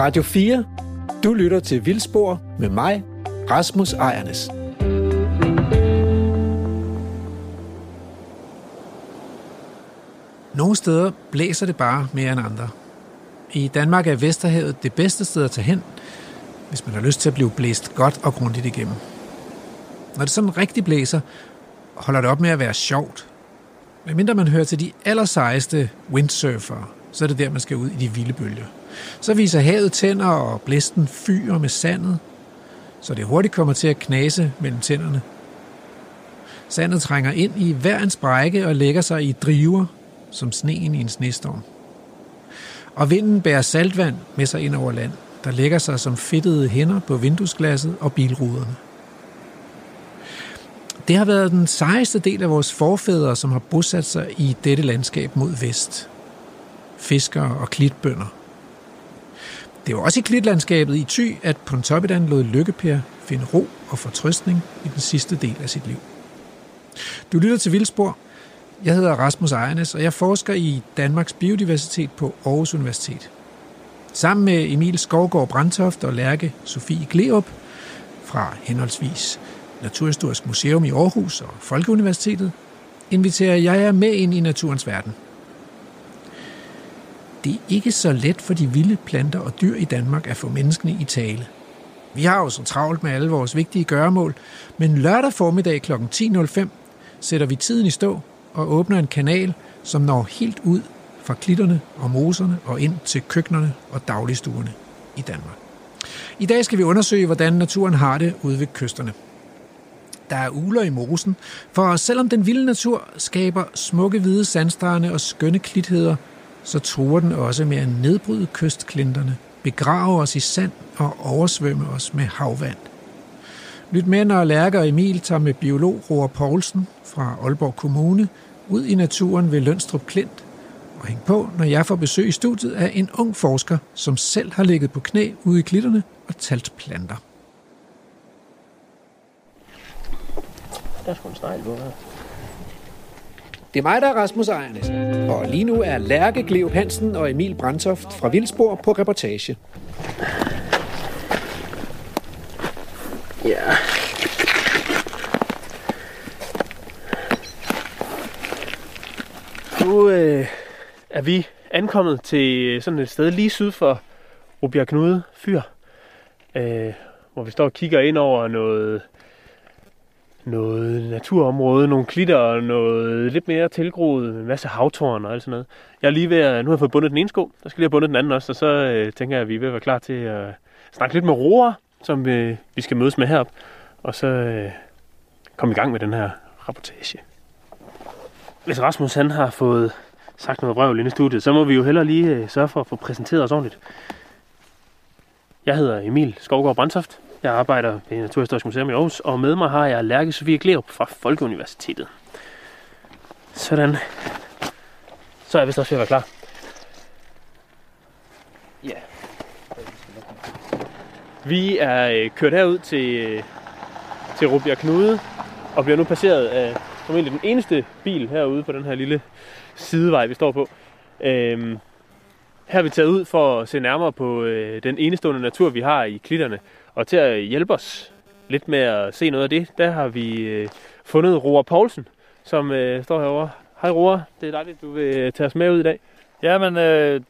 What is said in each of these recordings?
Radio 4. Du lytter til Vildspor med mig, Rasmus Ejernes. Nogle steder blæser det bare mere end andre. I Danmark er Vesterhavet det bedste sted at tage hen, hvis man har lyst til at blive blæst godt og grundigt igennem. Når det sådan rigtig blæser, holder det op med at være sjovt. Men mindre man hører til de allersejeste windsurfere, så er det der, man skal ud i de vilde bølger. Så viser havet tænder, og blæsten fyrer med sandet, så det hurtigt kommer til at knase mellem tænderne. Sandet trænger ind i hver en sprække og lægger sig i driver, som sneen i en snestorm. Og vinden bærer saltvand med sig ind over land, der lægger sig som fedtede hænder på vinduesglasset og bilruderne. Det har været den sejeste del af vores forfædre, som har bosat sig i dette landskab mod vest. Fiskere og klitbønder. Det var også i klitlandskabet i Thy, at Pontoppidan lod Lykkeper finde ro og fortrøstning i den sidste del af sit liv. Du lytter til Vildspor. Jeg hedder Rasmus Ejernes, og jeg forsker i Danmarks biodiversitet på Aarhus Universitet. Sammen med Emil Skovgaard Brandtoft og Lærke Sofie Gleup fra henholdsvis Naturhistorisk Museum i Aarhus og Folkeuniversitetet, inviterer jeg jer med ind i naturens verden. Det er ikke så let for de vilde planter og dyr i Danmark at få menneskene i tale. Vi har jo så travlt med alle vores vigtige gøremål, men lørdag formiddag kl. 10.05 sætter vi tiden i stå og åbner en kanal, som når helt ud fra klitterne og moserne og ind til køkkenerne og dagligstuerne i Danmark. I dag skal vi undersøge, hvordan naturen har det ude ved kysterne. Der er uler i mosen, for selvom den vilde natur skaber smukke hvide sandstrande og skønne klitheder, så truer den også med at nedbryde kystklinterne, begrave os i sand og oversvømme os med havvand. Lyt med, når Lærker Emil tager med biolog Roar Poulsen fra Aalborg Kommune ud i naturen ved Lønstrup Klint og hæng på, når jeg får besøg i studiet af en ung forsker, som selv har ligget på knæ ude i klitterne og talt planter. Der skulle en snegl på her. Det er mig, der er Rasmus Ejernes, og lige nu er Lærke Gleo Hansen og Emil Brandtoft fra Vildspor på reportage. Ja. Nu øh, er vi ankommet til sådan et sted lige syd for Rubjerg Knude Fyr, øh, hvor vi står og kigger ind over noget, noget naturområde, nogle klitter og noget lidt mere tilgroet, en masse havtårn og alt sådan noget. Jeg er lige ved at, nu har jeg fået bundet den ene sko, der skal lige have bundet den anden også, og så øh, tænker jeg, at vi er ved at være klar til at snakke lidt med roer, som øh, vi skal mødes med herop, og så øh, komme i gang med den her rapportage. Hvis Rasmus han har fået sagt noget røvl inde i studiet, så må vi jo hellere lige øh, sørge for at få præsenteret os ordentligt. Jeg hedder Emil Skovgaard Brandtoft. Jeg arbejder ved Naturhistorisk Museum i Aarhus, og med mig har jeg Lærke Sofie Glerup fra Folkeuniversitetet. Sådan. Så er jeg vist også ved at være klar. Ja. Vi er øh, kørt herud til, øh, til Rubjerg Knude, og bliver nu passeret af formentlig den eneste bil herude på den her lille sidevej, vi står på. Øhm, her er vi taget ud for at se nærmere på øh, den enestående natur, vi har i klitterne. Og til at hjælpe os lidt med at se noget af det, der har vi øh, fundet Roar Poulsen, som øh, står herovre. Hej Roar, det er dejligt, du vil øh, tage os med ud i dag. Jamen, øh,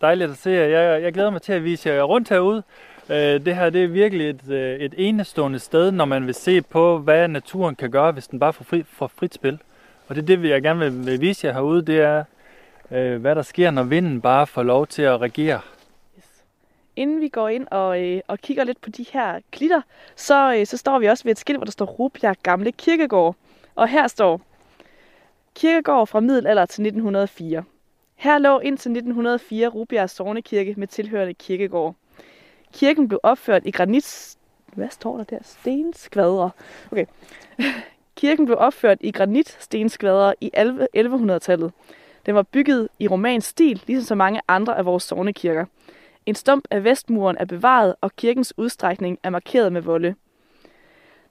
dejligt at se jer. Jeg, jeg glæder mig til at vise jer rundt herude. Øh, det her det er virkelig et, øh, et enestående sted, når man vil se på, hvad naturen kan gøre, hvis den bare får, fri, får frit spil. Og det er det, jeg gerne vil, vil vise jer herude, det er, øh, hvad der sker, når vinden bare får lov til at regere. Inden vi går ind og, øh, og kigger lidt på de her klitter, så, øh, så står vi også ved et skilt, hvor der står Rubjerg Gamle Kirkegård. Og her står Kirkegård fra middelalder til 1904. Her lå indtil 1904 Rubjerg Sognekirke med tilhørende kirkegård. Kirken blev opført i granit... Hvad står der der? Stenskvadre. Okay. Kirken blev opført i granitstenskvadre i 1100-tallet. Den var bygget i romansk stil, ligesom så mange andre af vores sognekirker. En stump af vestmuren er bevaret, og kirkens udstrækning er markeret med volde.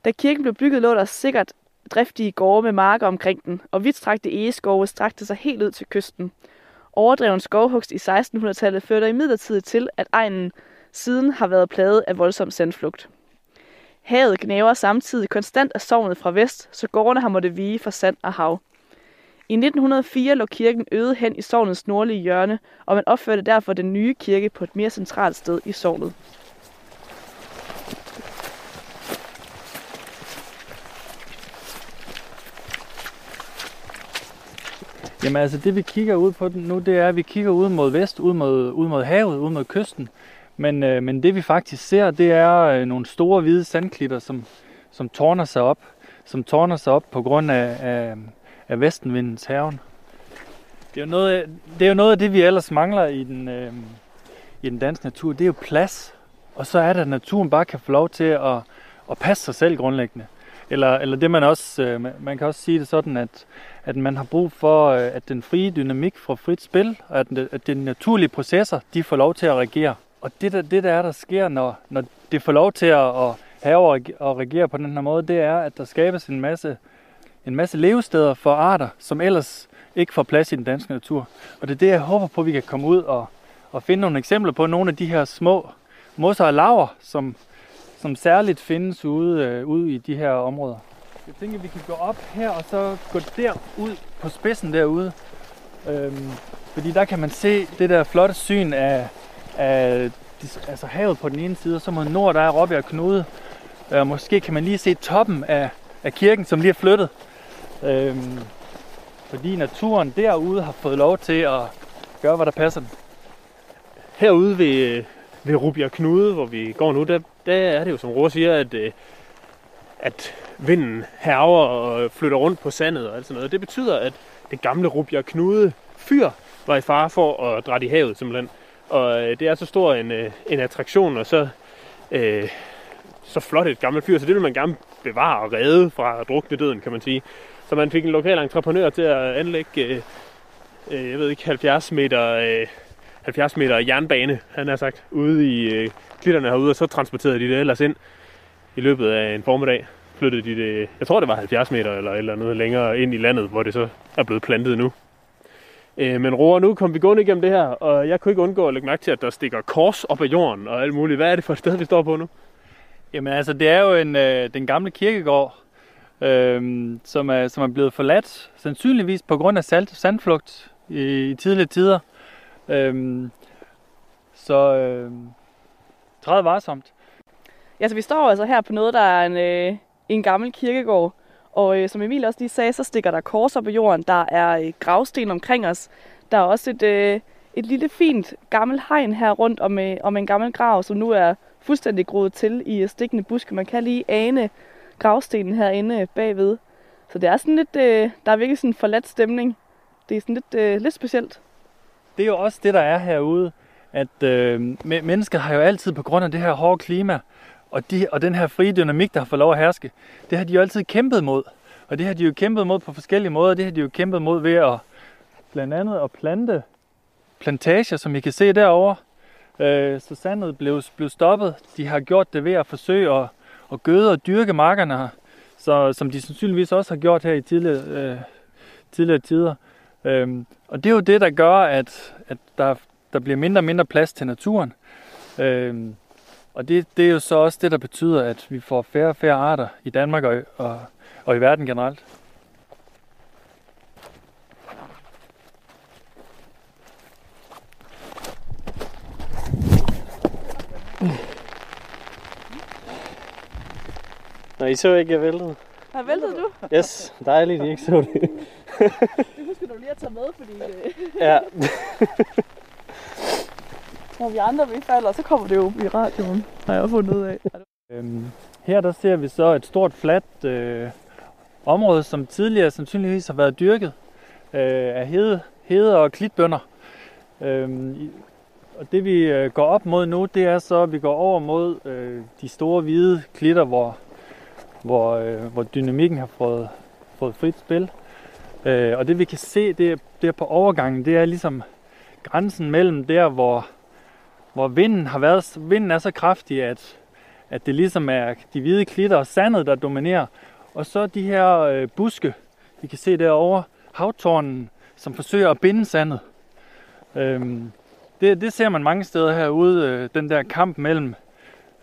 Da kirken blev bygget, lå der sikkert driftige gårde med marker omkring den, og vidtstrakte egeskove strakte sig helt ud til kysten. Overdreven skovhugst i 1600-tallet førte imidlertid til, at egnen siden har været plaget af voldsom sandflugt. Havet gnæver samtidig konstant af sovnet fra vest, så gårdene har måttet vige for sand og hav. I 1904 lå kirken øde hen i sovnets nordlige hjørne, og man opførte derfor den nye kirke på et mere centralt sted i sovnet. Jamen altså det vi kigger ud på nu, det er, at vi kigger ud mod vest, ud mod, ud mod havet, ud mod kysten. Men, øh, men det vi faktisk ser, det er øh, nogle store hvide sandklitter, som, som tårner sig op. Som tårner sig op på grund af, af, af vestenvindens haven. Det er, jo noget, det er jo noget af det, vi ellers mangler i den, øh, i den danske natur. Det er jo plads. Og så er det, at naturen bare kan få lov til at, at passe sig selv grundlæggende. Eller, eller det man også, øh, man kan også sige det sådan, at, at man har brug for, øh, at den frie dynamik fra frit spil, og at, at de naturlige processer, de får lov til at reagere. Og det der, det der er, der sker, når, når det får lov til at, at have og regere på den her måde, det er, at der skabes en masse, en masse levesteder for arter, som ellers ikke får plads i den danske natur. Og det er det, jeg håber på, at vi kan komme ud og, og finde nogle eksempler på nogle af de her små mosser og laver, som, som særligt findes ude, øh, ude i de her områder. Jeg tænker, at vi kan gå op her og så gå derud på spidsen derude. Øhm, fordi der kan man se det der flotte syn af, af altså havet på den ene side, og så mod nord, der er Robbjerg Knude. Øh, og øh, måske kan man lige se toppen af, af kirken, som lige er flyttet. Øhm, fordi naturen derude har fået lov til at gøre, hvad der passer den. Herude ved, ved Rubia Knude, hvor vi går nu, der, der er det jo, som Roar siger, at, øh, at vinden herver og flytter rundt på sandet og alt sådan noget. Det betyder, at det gamle Rubia Knude fyr var i fare for at drætte i havet simpelthen. Og øh, det er så stor en, øh, en attraktion, og så, øh, så flot et gammelt fyr, så det vil man gerne bevare og redde fra drukne døden, kan man sige. Så man fik en lokal entreprenør til at anlægge, øh, øh, jeg ved ikke, 70 meter, øh, 70 meter jernbane, han har sagt, ude i øh, klitterne herude, og så transporterede de det ellers ind i løbet af en formiddag. Flyttede de det, jeg tror det var 70 meter eller eller noget længere ind i landet, hvor det så er blevet plantet nu. Øh, men Roar, nu kom vi gående igennem det her, og jeg kunne ikke undgå at lægge mærke til, at der stikker kors op af jorden og alt muligt. Hvad er det for et sted, vi står på nu? Jamen altså, det er jo en, øh, den gamle kirkegård, øh, som, er, som er blevet forladt, sandsynligvis på grund af salt, sandflugt i, i tidligere tider. Øh, så øh, træd varsomt. Ja, så vi står altså her på noget, der er en, øh, en gammel kirkegård, og øh, som Emil også lige sagde, så stikker der kors op på jorden. Der er øh, gravsten omkring os. Der er også et, øh, et lille fint gammelt hegn her rundt om, øh, om en gammel grav, som nu er fuldstændig groet til i øh, stikkende buske. Man kan lige ane gravstenen herinde bagved. Så det er sådan lidt, øh, der er virkelig sådan en forladt stemning. Det er sådan lidt, øh, lidt specielt. Det er jo også det, der er herude, at øh, mennesker har jo altid på grund af det her hårde klima, og, de, og den her frie dynamik, der har fået lov at herske, det har de jo altid kæmpet mod. Og det har de jo kæmpet mod på forskellige måder. Det har de jo kæmpet mod ved at blandt andet at plante plantager, som I kan se derovre. Øh, så sandet blev, blev stoppet. De har gjort det ved at forsøge at, at gøde og dyrke markerne her, så, som de sandsynligvis også har gjort her i tidligere, øh, tidligere tider. Øhm, og det er jo det, der gør, at, at der, der bliver mindre og mindre plads til naturen. Øhm, og det, det er jo så også det, der betyder, at vi får færre og færre arter i Danmark og, og, og i verden generelt. Nå, I så ikke, jeg væltede. Har væltet du? Yes, dejligt, I ikke så det. Det husker du lige at tage med, fordi øh, ja. når vi andre vi falder, så kommer det jo i radioen, har jeg fundet ud af. Øhm, her der ser vi så et stort fladt øh, område, som tidligere sandsynligvis har været dyrket øh, af hede, hede og klitbønder. Øhm, og det vi øh, går op mod nu, det er så, at vi går over mod øh, de store hvide klitter, hvor, hvor, øh, hvor dynamikken har fået, fået frit spil. Øh, og det vi kan se, det er, det er på overgangen, det er ligesom grænsen mellem der, hvor, hvor vinden har været, vinden er så kraftig, at, at det ligesom er de hvide klitter og sandet, der dominerer. Og så de her øh, buske, vi kan se derovre, havtårnen, som forsøger at binde sandet. Øhm, det, det ser man mange steder herude, øh, den der kamp mellem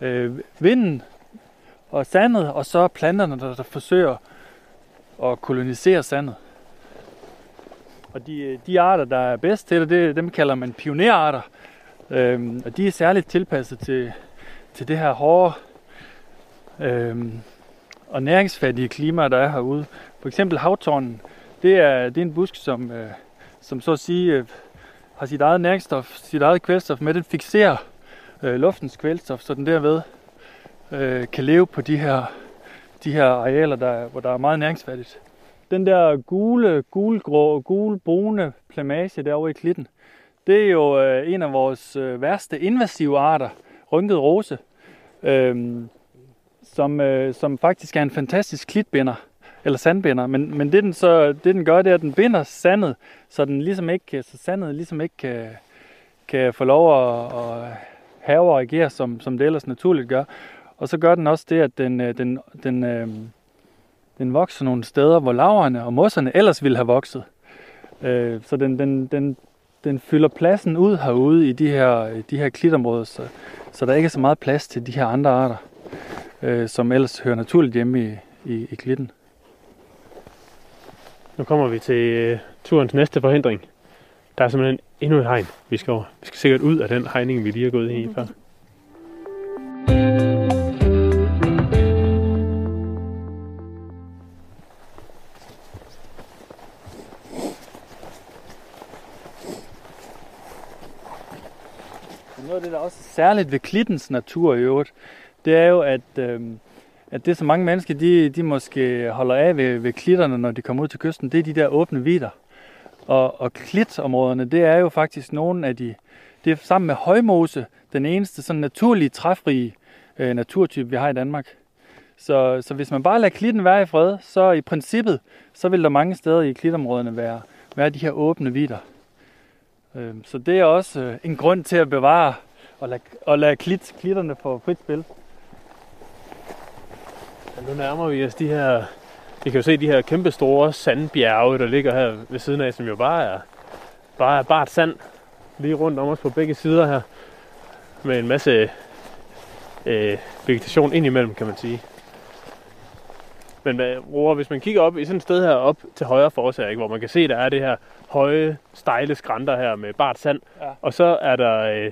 øh, vinden og sandet, og så planterne, der, der forsøger at kolonisere sandet. Og de, de arter, der er bedst til det, det dem kalder man pionerarter. Øhm, og de er særligt tilpasset til, til det her hårde øhm, og næringsfattige klima, der er herude. For eksempel havtornen, det er, det er en busk, som, øh, som så at sige øh, har sit eget næringsstof, sit eget kvælstof med. Den fixerer øh, luftens kvælstof, så den derved øh, kan leve på de her, de her arealer, der, hvor der er meget næringsfattigt. Den der gule, gulgrå, gulbrune plamage derovre i klitten, det er jo øh, en af vores øh, værste invasive arter, rynket rose, øh, som, øh, som faktisk er en fantastisk klitbinder, eller sandbinder. Men, men det, den så, det den gør, det er, at den binder sandet, så, den ligesom ikke, øh, så sandet ligesom ikke kan, kan få lov at, at have og agere, som, som det ellers naturligt gør. Og så gør den også det, at den, øh, den, den, øh, den vokser nogle steder, hvor laverne og mosserne ellers ville have vokset. Øh, så den, den, den, den fylder pladsen ud herude i de her, de her klitområder, så, så der ikke er så meget plads til de her andre arter, øh, som ellers hører naturligt hjemme i, i, i klitten. Nu kommer vi til øh, turens næste forhindring. Der er simpelthen endnu et hegn, vi skal over. Vi skal sikkert ud af den hegning, vi lige har gået ind i før. Også særligt ved klittens natur i øvrigt, det er jo, at, øh, at det, som mange mennesker de, de måske holder af ved, ved klitterne, når de kommer ud til kysten, det er de der åbne vider. Og, og klitområderne, det er jo faktisk nogle af de, det er sammen med højmose, den eneste sådan naturlige træfrige øh, naturtype, vi har i Danmark. Så, så hvis man bare lader klitten være i fred, så i princippet, så vil der mange steder i klitområderne være, være de her åbne vider. Øh, så det er også øh, en grund til at bevare og lade, og lade klit, klitterne få frit spil. Ja, nu nærmer vi os de her... Vi kan jo se de her kæmpe store sandbjerge, der ligger her ved siden af, som jo bare er, bare er bart sand lige rundt om os på begge sider her. Med en masse øh, vegetation indimellem, kan man sige. Men hvad, Roar, hvis man kigger op i sådan et sted her op til højre for os her, ikke, hvor man kan se, der er det her høje, stejle skrænter her med bart sand. Ja. Og så er der øh,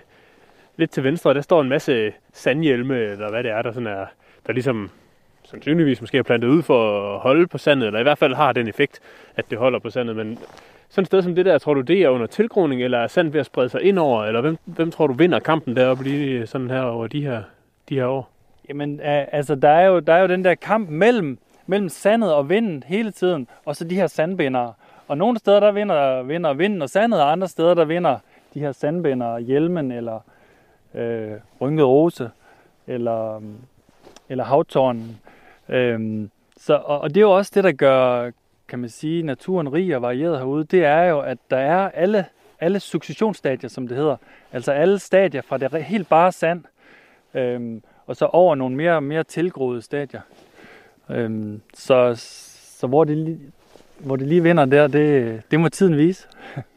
lidt til venstre, der står en masse sandhjelme, eller hvad det er, der sådan er, der ligesom sandsynligvis måske er plantet ud for at holde på sandet, eller i hvert fald har den effekt, at det holder på sandet. Men sådan et sted som det der, tror du, det er under tilgroning, eller er sand ved at sprede sig ind over, eller hvem, hvem tror du vinder kampen deroppe lige sådan her over de her, de her år? Jamen, altså, der er, jo, der er jo den der kamp mellem, mellem sandet og vinden hele tiden, og så de her sandbindere. Og nogle steder, der vinder, vinder vinden og sandet, og andre steder, der vinder de her sandbindere, hjelmen, eller øh, rynket rose, eller, eller havtårnen. Øhm, så, og, og det er jo også det, der gør, kan man sige, naturen rig og varieret herude. Det er jo, at der er alle, alle successionsstadier, som det hedder. Altså alle stadier fra det helt bare sand, øhm, og så over nogle mere, mere tilgroede stadier. Øhm, så, så hvor det, lige, hvor det lige vinder der, det, det må tiden vise.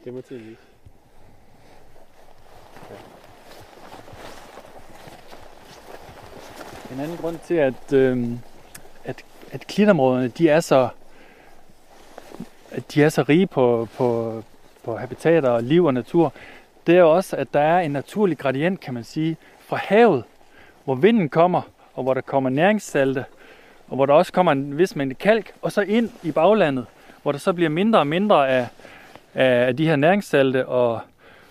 Det må tiden vise. En anden grund til, at, øh, at, at klitområderne, de er så, at de er så rige på, på, på habitater og liv og natur, det er også, at der er en naturlig gradient, kan man sige, fra havet, hvor vinden kommer, og hvor der kommer næringssalte, og hvor der også kommer en vis mængde kalk, og så ind i baglandet, hvor der så bliver mindre og mindre af, af de her næringssalte og,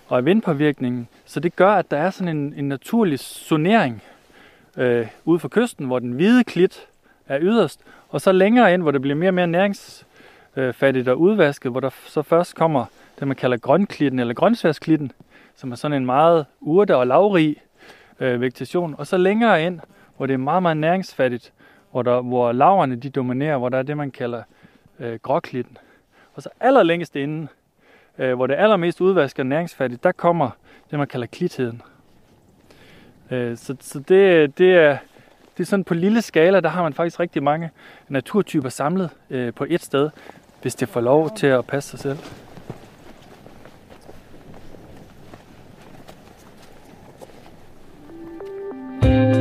og af vindpåvirkningen. Så det gør, at der er sådan en, en naturlig zonering øh, ude for kysten, hvor den hvide klit er yderst, og så længere ind, hvor det bliver mere og mere næringsfattigt og udvasket, hvor der så først kommer det, man kalder grønklitten eller grøntsværsklitten, som er sådan en meget urte- og lavrig øh, vegetation. Og så længere ind, hvor det er meget, meget næringsfattigt, hvor, der, hvor laverne de dominerer, hvor der er det, man kalder øh, gråklitten. Og så allerlængst inde, øh, hvor det er allermest udvasket og næringsfattigt, der kommer det, man kalder klitheden. Øh, så så det, det, er, det er sådan på lille skala, der har man faktisk rigtig mange naturtyper samlet øh, på et sted, hvis det får lov til at passe sig selv.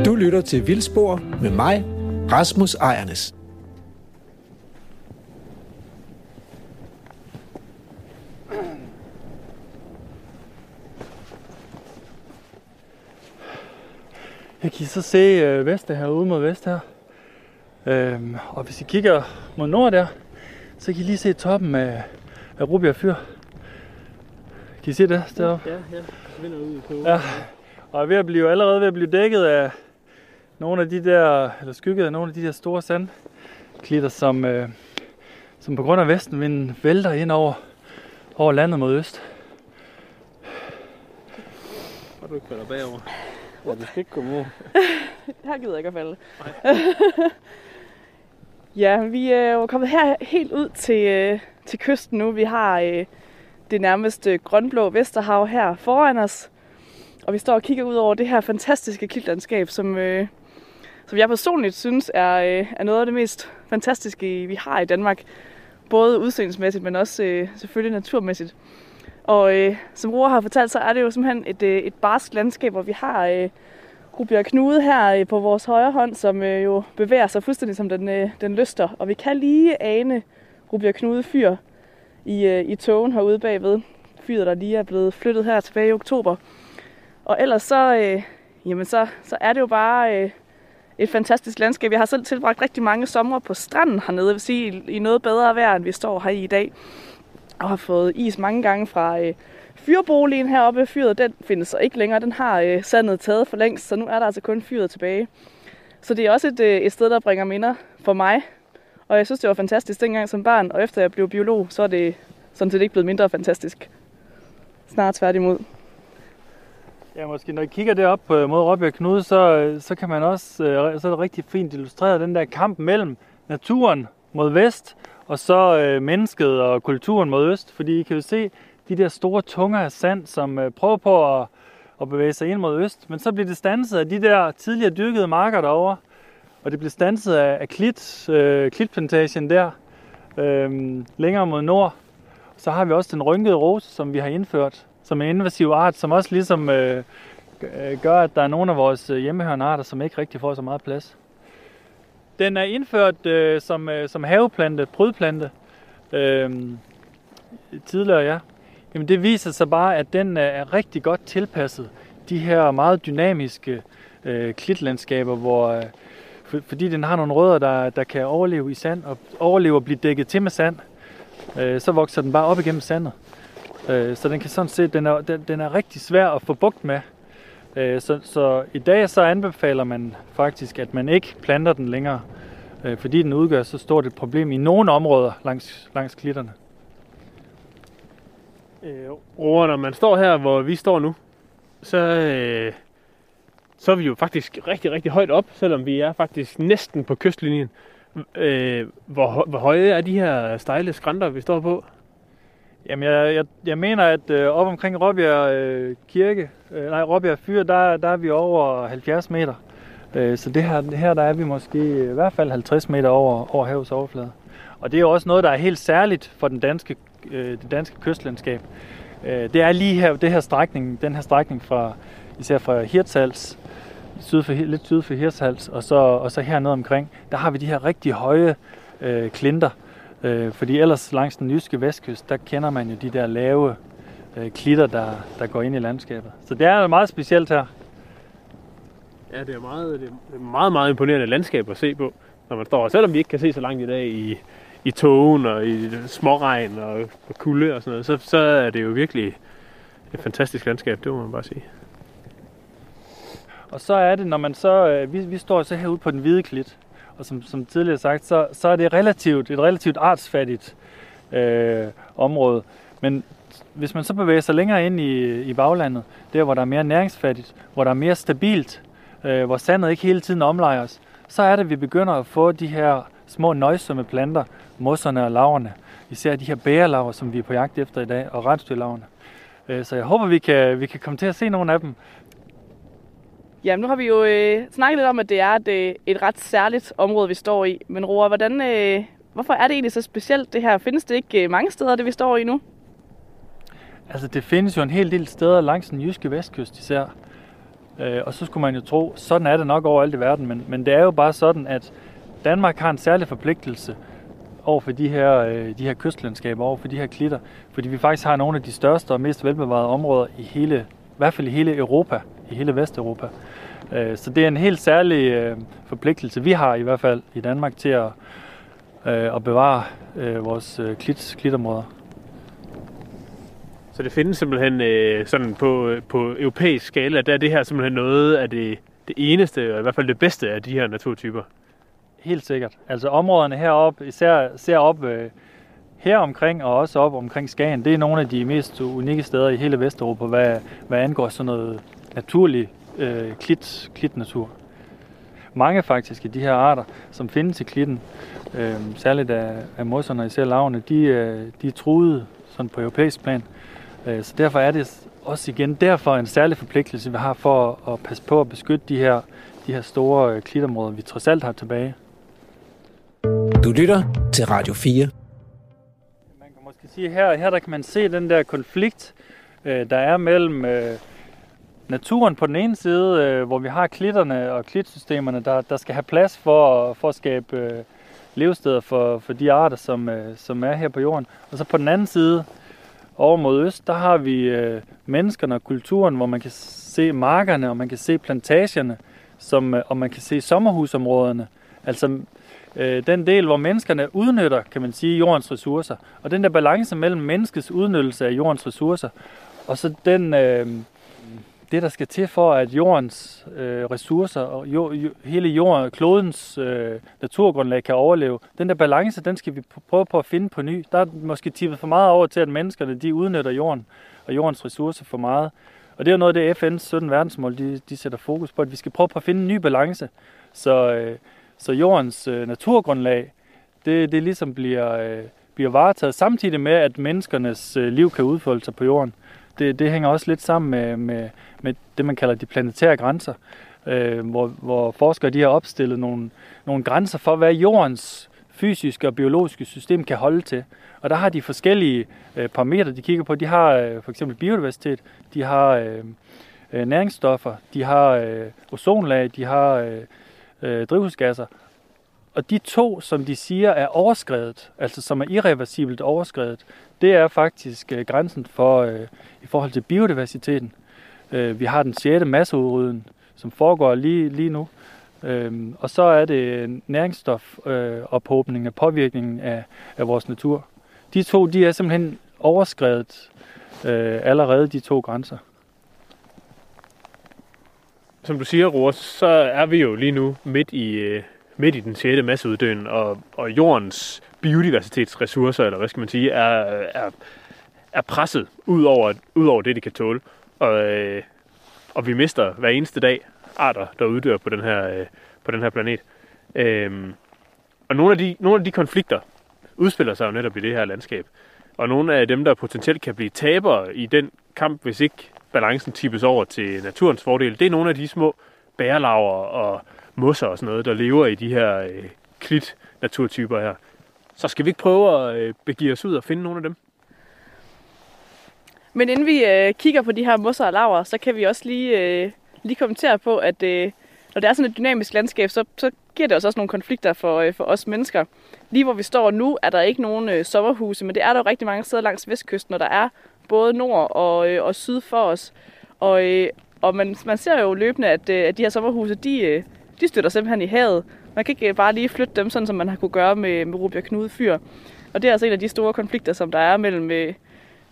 Du lytter til Vildspor med mig, Rasmus Ejernes. Jeg kan så se øh, vest her ude mod vest her. Øhm, og hvis I kigger mod nord der, så kan I lige se toppen af, af Rubjerg Fyr. Kan I se det deroppe? Ja, ja. Vinder ud på. Ja. Og er ved at blive, allerede ved at blive dækket af nogle af de der, eller skygget af nogle af de der store sandklitter, som, øh, som på grund af vestenvinden vælter ind over, over landet mod øst. Og du ikke falder bagover. Ja, du skal ikke komme ud. Her gider jeg ikke at falde. ja, vi øh, er jo kommet her helt ud til, øh, til kysten nu. Vi har øh, det nærmeste grønblå Vesterhav her foran os. Og vi står og kigger ud over det her fantastiske klitlandskab, som, øh, som jeg personligt synes er, øh, er noget af det mest fantastiske, vi har i Danmark. Både udseendsmæssigt, men også øh, selvfølgelig naturmæssigt. Og øh, som Roar har fortalt, så er det jo simpelthen et, øh, et barsk landskab, hvor vi har øh, Rubjerg Knude her øh, på vores højre hånd, som øh, jo bevæger sig fuldstændig som den, øh, den lyster. Og vi kan lige ane Rubjerg Knude fyr i, øh, i togen herude bagved. Fyret, der lige er blevet flyttet her tilbage i oktober. Og ellers så, øh, jamen så, så er det jo bare øh, et fantastisk landskab. Jeg har selv tilbragt rigtig mange somre på stranden hernede, jeg vil sige, i, i noget bedre vejr, end vi står her i i dag. Og har fået is mange gange fra øh, fyrboligen heroppe. Fyret, den findes så ikke længere. Den har øh, sandet taget for længst, så nu er der altså kun fyret tilbage. Så det er også et, øh, et sted, der bringer minder for mig. Og jeg synes, det var fantastisk dengang som barn, og efter jeg blev biolog, så er det sådan set ikke blevet mindre fantastisk. Snart tværtimod. Ja, måske når I kigger derop på mod Råbjerg Knude, så, øh, så kan man også, øh, så er det rigtig fint illustreret den der kamp mellem naturen mod vest, og så øh, mennesket og kulturen mod øst. Fordi I kan jo se de der store tunger af sand, som øh, prøver på at, at bevæge sig ind mod øst. Men så bliver det stanset af de der tidligere dyrkede marker derovre. Og det bliver stanset af, af klit, øh, klitplantagen der, øh, længere mod nord. Så har vi også den rynkede rose, som vi har indført som en invasiv art, som også ligesom øh, øh, gør, at der er nogle af vores øh, hjemmehørende arter, som ikke rigtig får så meget plads. Den er indført øh, som, øh, som haveplante, prydplante, øh, tidligere, ja. Jamen det viser sig bare, at den øh, er rigtig godt tilpasset de her meget dynamiske øh, klitlandskaber, hvor, øh, for, fordi den har nogle rødder, der, der kan overleve i sand, og overleve og blive dækket til med sand, øh, så vokser den bare op igennem sandet. Øh, så den kan sådan set, den er, den, den er rigtig svær at få bugt med. Øh, så, så i dag så anbefaler man faktisk, at man ikke planter den længere, øh, fordi den udgør så stort et problem i nogle områder langs, langs klitterne. Øh, og når man står her, hvor vi står nu, så, øh, så er vi jo faktisk rigtig, rigtig højt op, selvom vi er faktisk næsten på kystlinjen. Øh, hvor, hvor høje er de her stejle skrænter, vi står på? Jamen, jeg, jeg, jeg mener, at øh, op omkring Råbjerg øh, Kirke, øh, nej, Råbjerg Fyr, der, der er vi over 70 meter. Øh, så det her, her, der er vi måske i hvert fald 50 meter over, over havets overflade. Og det er jo også noget, der er helt særligt for den danske, øh, det danske kystlandskab. Øh, det er lige her, det her strækning, den her strækning fra, især fra Hirtshals, syd for, lidt syd for Hirtshals, og så, og så hernede omkring, der har vi de her rigtig høje øh, klinter, Øh, fordi ellers langs den jyske vestkyst, der kender man jo de der lave øh, klitter, der, der går ind i landskabet. Så det er meget specielt her. Ja, det er meget, det er meget, meget imponerende landskab at se på, når man står. Selvom vi ikke kan se så langt i dag i, i togen og i småregn og, og kulde og sådan noget, så, så er det jo virkelig et fantastisk landskab, det må man bare sige. Og så er det, når man så, øh, vi, vi står så herude på den hvide klit, og som, som tidligere sagt, så, så er det relativt, et relativt artsfattigt øh, område. Men hvis man så bevæger sig længere ind i, i baglandet, der hvor der er mere næringsfattigt, hvor der er mere stabilt, øh, hvor sandet ikke hele tiden omlejes, så er det, at vi begynder at få de her små nøjsomme planter, mosserne og laverne. Især de her bærelaver, som vi er på jagt efter i dag, og rensdyrlaverne. Øh, så jeg håber, vi kan, vi kan komme til at se nogle af dem. Jamen, nu har vi jo øh, snakket lidt om, at det er et, øh, et ret særligt område, vi står i. Men Roar, hvordan, øh, hvorfor er det egentlig så specielt det her? Findes det ikke øh, mange steder, det vi står i nu? Altså, det findes jo en hel del steder langs den jyske vestkyst især. Øh, og så skulle man jo tro, sådan er det nok overalt i verden, men, men det er jo bare sådan, at Danmark har en særlig forpligtelse over for de her, øh, de her kystlandskaber, over for de her klitter, fordi vi faktisk har nogle af de største og mest velbevarede områder i hele, i hvert fald i hele Europa, i hele Vesteuropa. Øh, så det er en helt særlig øh, forpligtelse, vi har i hvert fald i Danmark til at, øh, at bevare vores klit, klitområder. Så det findes simpelthen øh, sådan på, på europæisk skala, der er det her simpelthen noget af det, det eneste, og i hvert fald det bedste af de her naturtyper. Helt sikkert. Altså områderne heroppe, især, især op øh, her omkring og også op omkring Skagen, det er nogle af de mest unikke steder i hele Vesteuropa, hvad, hvad angår sådan noget naturlig øh, klit, klitnatur. Mange faktisk af de her arter, som findes i klitten, øh, særligt af, af mosserne og især lavene, de, øh, de er truede sådan på europæisk plan. Øh, så derfor er det også igen derfor en særlig forpligtelse, vi har for at passe på at beskytte de her, de her store øh, klitområder, vi trods alt har tilbage. Du lytter til Radio 4 skal sige, her, her der kan man se den der konflikt, øh, der er mellem øh, naturen på den ene side, øh, hvor vi har klitterne og klitsystemerne, der, der skal have plads for, for at skabe øh, levesteder for, for de arter, som, øh, som er her på jorden. Og så på den anden side, over mod øst, der har vi øh, menneskerne og kulturen, hvor man kan se markerne, og man kan se plantagerne, som, øh, og man kan se sommerhusområderne. Altså øh, den del, hvor menneskerne udnytter, kan man sige, jordens ressourcer. Og den der balance mellem menneskets udnyttelse af jordens ressourcer, og så den, øh, det, der skal til for, at jordens øh, ressourcer og jo, jo, hele jorden, klodens øh, naturgrundlag kan overleve, den der balance, den skal vi prøve på at finde på ny. Der er måske tippet for meget over til, at menneskerne de udnytter jorden og jordens ressourcer for meget. Og det er jo noget af det, FN's 17 verdensmål, de, de sætter fokus på, at vi skal prøve på at finde en ny balance, så, øh, så jordens øh, naturgrundlag, det, det ligesom bliver, øh, bliver varetaget samtidig med, at menneskernes øh, liv kan udfolde sig på jorden det, det hænger også lidt sammen med, med, med det, man kalder de planetære grænser, øh, hvor, hvor forskere de har opstillet nogle, nogle grænser for, hvad jordens fysiske og biologiske system kan holde til. Og der har de forskellige øh, parametre, de kigger på. De har øh, for eksempel biodiversitet, de har øh, øh, næringsstoffer, de har øh, ozonlag, de har øh, øh, drivhusgasser. Og de to, som de siger er overskrevet, altså som er irreversibelt overskrevet, det er faktisk øh, grænsen for øh, i forhold til biodiversiteten. Øh, vi har den 6. masseudrydden, som foregår lige, lige nu. Øhm, og så er det næringsstofophobningen øh, og påvirkningen af, af vores natur. De to, de er simpelthen overskrevet øh, allerede, de to grænser. Som du siger, Roar, så er vi jo lige nu midt i, øh, midt i den 6. masseuddøen, og, og jordens biodiversitetsressourcer, eller hvad skal man sige, er, er, er presset ud over, ud over det, de kan tåle. Og, øh, og vi mister hver eneste dag arter, der uddør på den her, øh, på den her planet. Øhm, og nogle af, de, nogle af de konflikter udspiller sig jo netop i det her landskab. Og nogle af dem, der potentielt kan blive tabere i den kamp, hvis ikke balancen tippes over til naturens fordel, det er nogle af de små bærelaver og mosser og sådan noget, der lever i de her øh, klit-naturtyper her. Så skal vi ikke prøve at øh, begive os ud og finde nogle af dem? Men inden vi øh, kigger på de her mosser og laver, så kan vi også lige, øh, lige kommentere på, at øh, når det er sådan et dynamisk landskab, så, så giver det også nogle konflikter for, øh, for os mennesker. Lige hvor vi står nu, er der ikke nogen øh, sommerhuse, men det er der jo rigtig mange steder langs vestkysten, når der er både nord og, øh, og syd for os. Og, øh, og man, man ser jo løbende, at, øh, at de her sommerhuse, de, øh, de støtter simpelthen i havet. Man kan ikke øh, bare lige flytte dem, sådan som man har kunne gøre med, med Rubia Knude Fyr. Og det er altså en af de store konflikter, som der er mellem øh,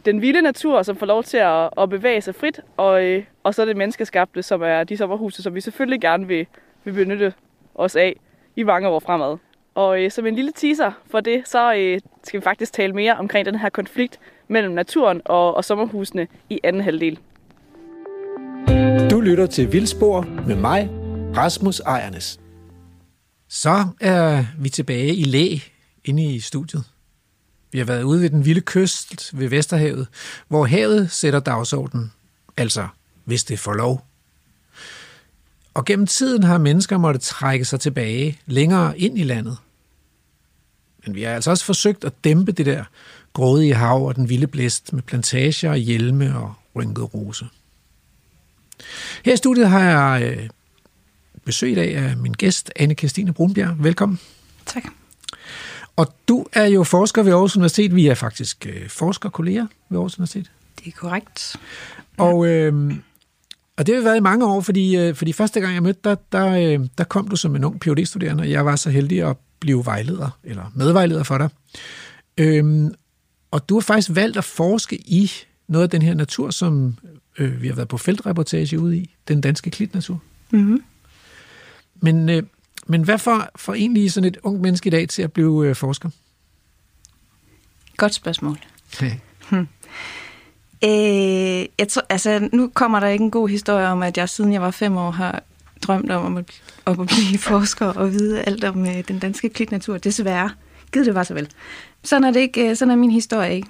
den vilde natur, som får lov til at, at bevæge sig frit, og, øh, og så det menneskeskabte, som er de sommerhuse, som vi selvfølgelig gerne vil, vil benytte os af i mange år fremad. Og øh, som en lille teaser for det, så øh, skal vi faktisk tale mere omkring den her konflikt mellem naturen og, og sommerhusene i anden halvdel. Du lytter til Vildspor med mig, Rasmus Ejernes. Så er vi tilbage i læ inde i studiet. Vi har været ude ved den vilde kyst ved Vesterhavet, hvor havet sætter dagsordenen, altså hvis det får lov. Og gennem tiden har mennesker måtte trække sig tilbage længere ind i landet. Men vi har altså også forsøgt at dæmpe det der grådige hav og den vilde blæst med plantager, hjelme og rynket rose. Her i studiet har jeg øh, besøg i dag af min gæst, anne Christine Brunbjerg. Velkommen. Tak. Og du er jo forsker ved Aarhus Universitet. Vi er faktisk øh, forskerkolleger ved Aarhus Universitet. Det er korrekt. Og, øh, og det har været i mange år, fordi, øh, fordi første gang jeg mødte dig, der, øh, der kom du som en ung phd studerende og jeg var så heldig at blive vejleder, eller medvejleder for dig. Øh, og du har faktisk valgt at forske i noget af den her natur, som øh, vi har været på feltreportage ude i, den danske klitnatur. Mm-hmm. Men, øh, men hvad får, får egentlig sådan et ung menneske i dag til at blive øh, forsker? Godt spørgsmål. Ja. Øh, jeg tror, altså, nu kommer der ikke en god historie om, at jeg siden jeg var fem år har drømt om at, om at blive forsker og vide alt om øh, den danske klitnatur. Desværre. Gid det var så vel. Sådan er, det ikke, øh, sådan er min historie ikke.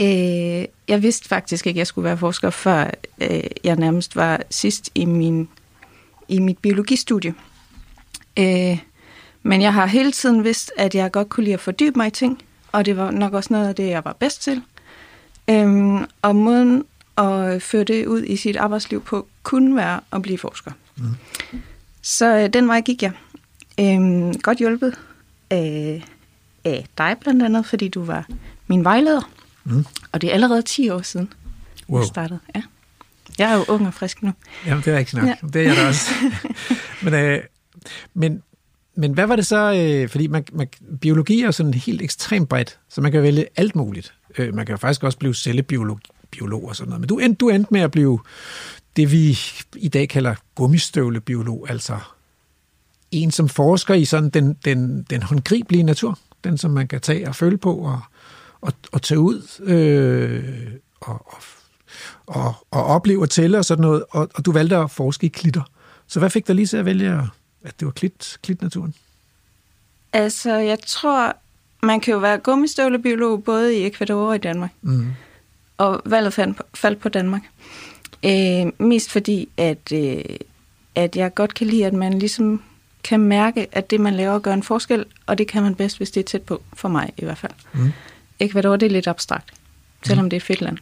Øh, jeg vidste faktisk ikke, at jeg skulle være forsker, før øh, jeg nærmest var sidst i, min, i mit biologistudie. Øh, men jeg har hele tiden vidst, at jeg godt kunne lide at fordybe mig i ting, og det var nok også noget af det, jeg var bedst til. Øhm, og måden at føre det ud i sit arbejdsliv på, kunne være at blive forsker. Mm. Så øh, den vej gik jeg. Øhm, godt hjulpet af, af dig blandt andet, fordi du var min vejleder. Mm. Og det er allerede 10 år siden, Wow. jeg startede. Ja. Jeg er jo ung og frisk nu. Jamen, det er ikke nok. Ja. Det er jeg da også. men, øh, men, men hvad var det så? Øh, fordi man, man, biologi er jo sådan helt ekstremt bredt, så man kan vælge alt muligt. Øh, man kan jo faktisk også blive cellebiolog biolog og sådan noget. Men du endte, du endte med at blive det, vi i dag kalder gummistøvlebiolog, altså en, som forsker i sådan den, den, den håndgribelige natur, den, som man kan tage og føle på og, og, og tage ud øh, og, og, og, og opleve og tælle og sådan noget, og, og du valgte at forske i klitter. Så hvad fik dig lige til at vælge, at det var klit, klitnaturen? Altså, jeg tror, man kan jo være gummistøvlebiolog både i Ecuador og i Danmark. Mm. Og valget faldt på, faldt på Danmark. Øh, mest fordi, at, øh, at jeg godt kan lide, at man ligesom kan mærke, at det, man laver, gør en forskel, og det kan man bedst, hvis det er tæt på, for mig i hvert fald. Mm. Ecuador, det er lidt abstrakt, selvom det er et fedt land.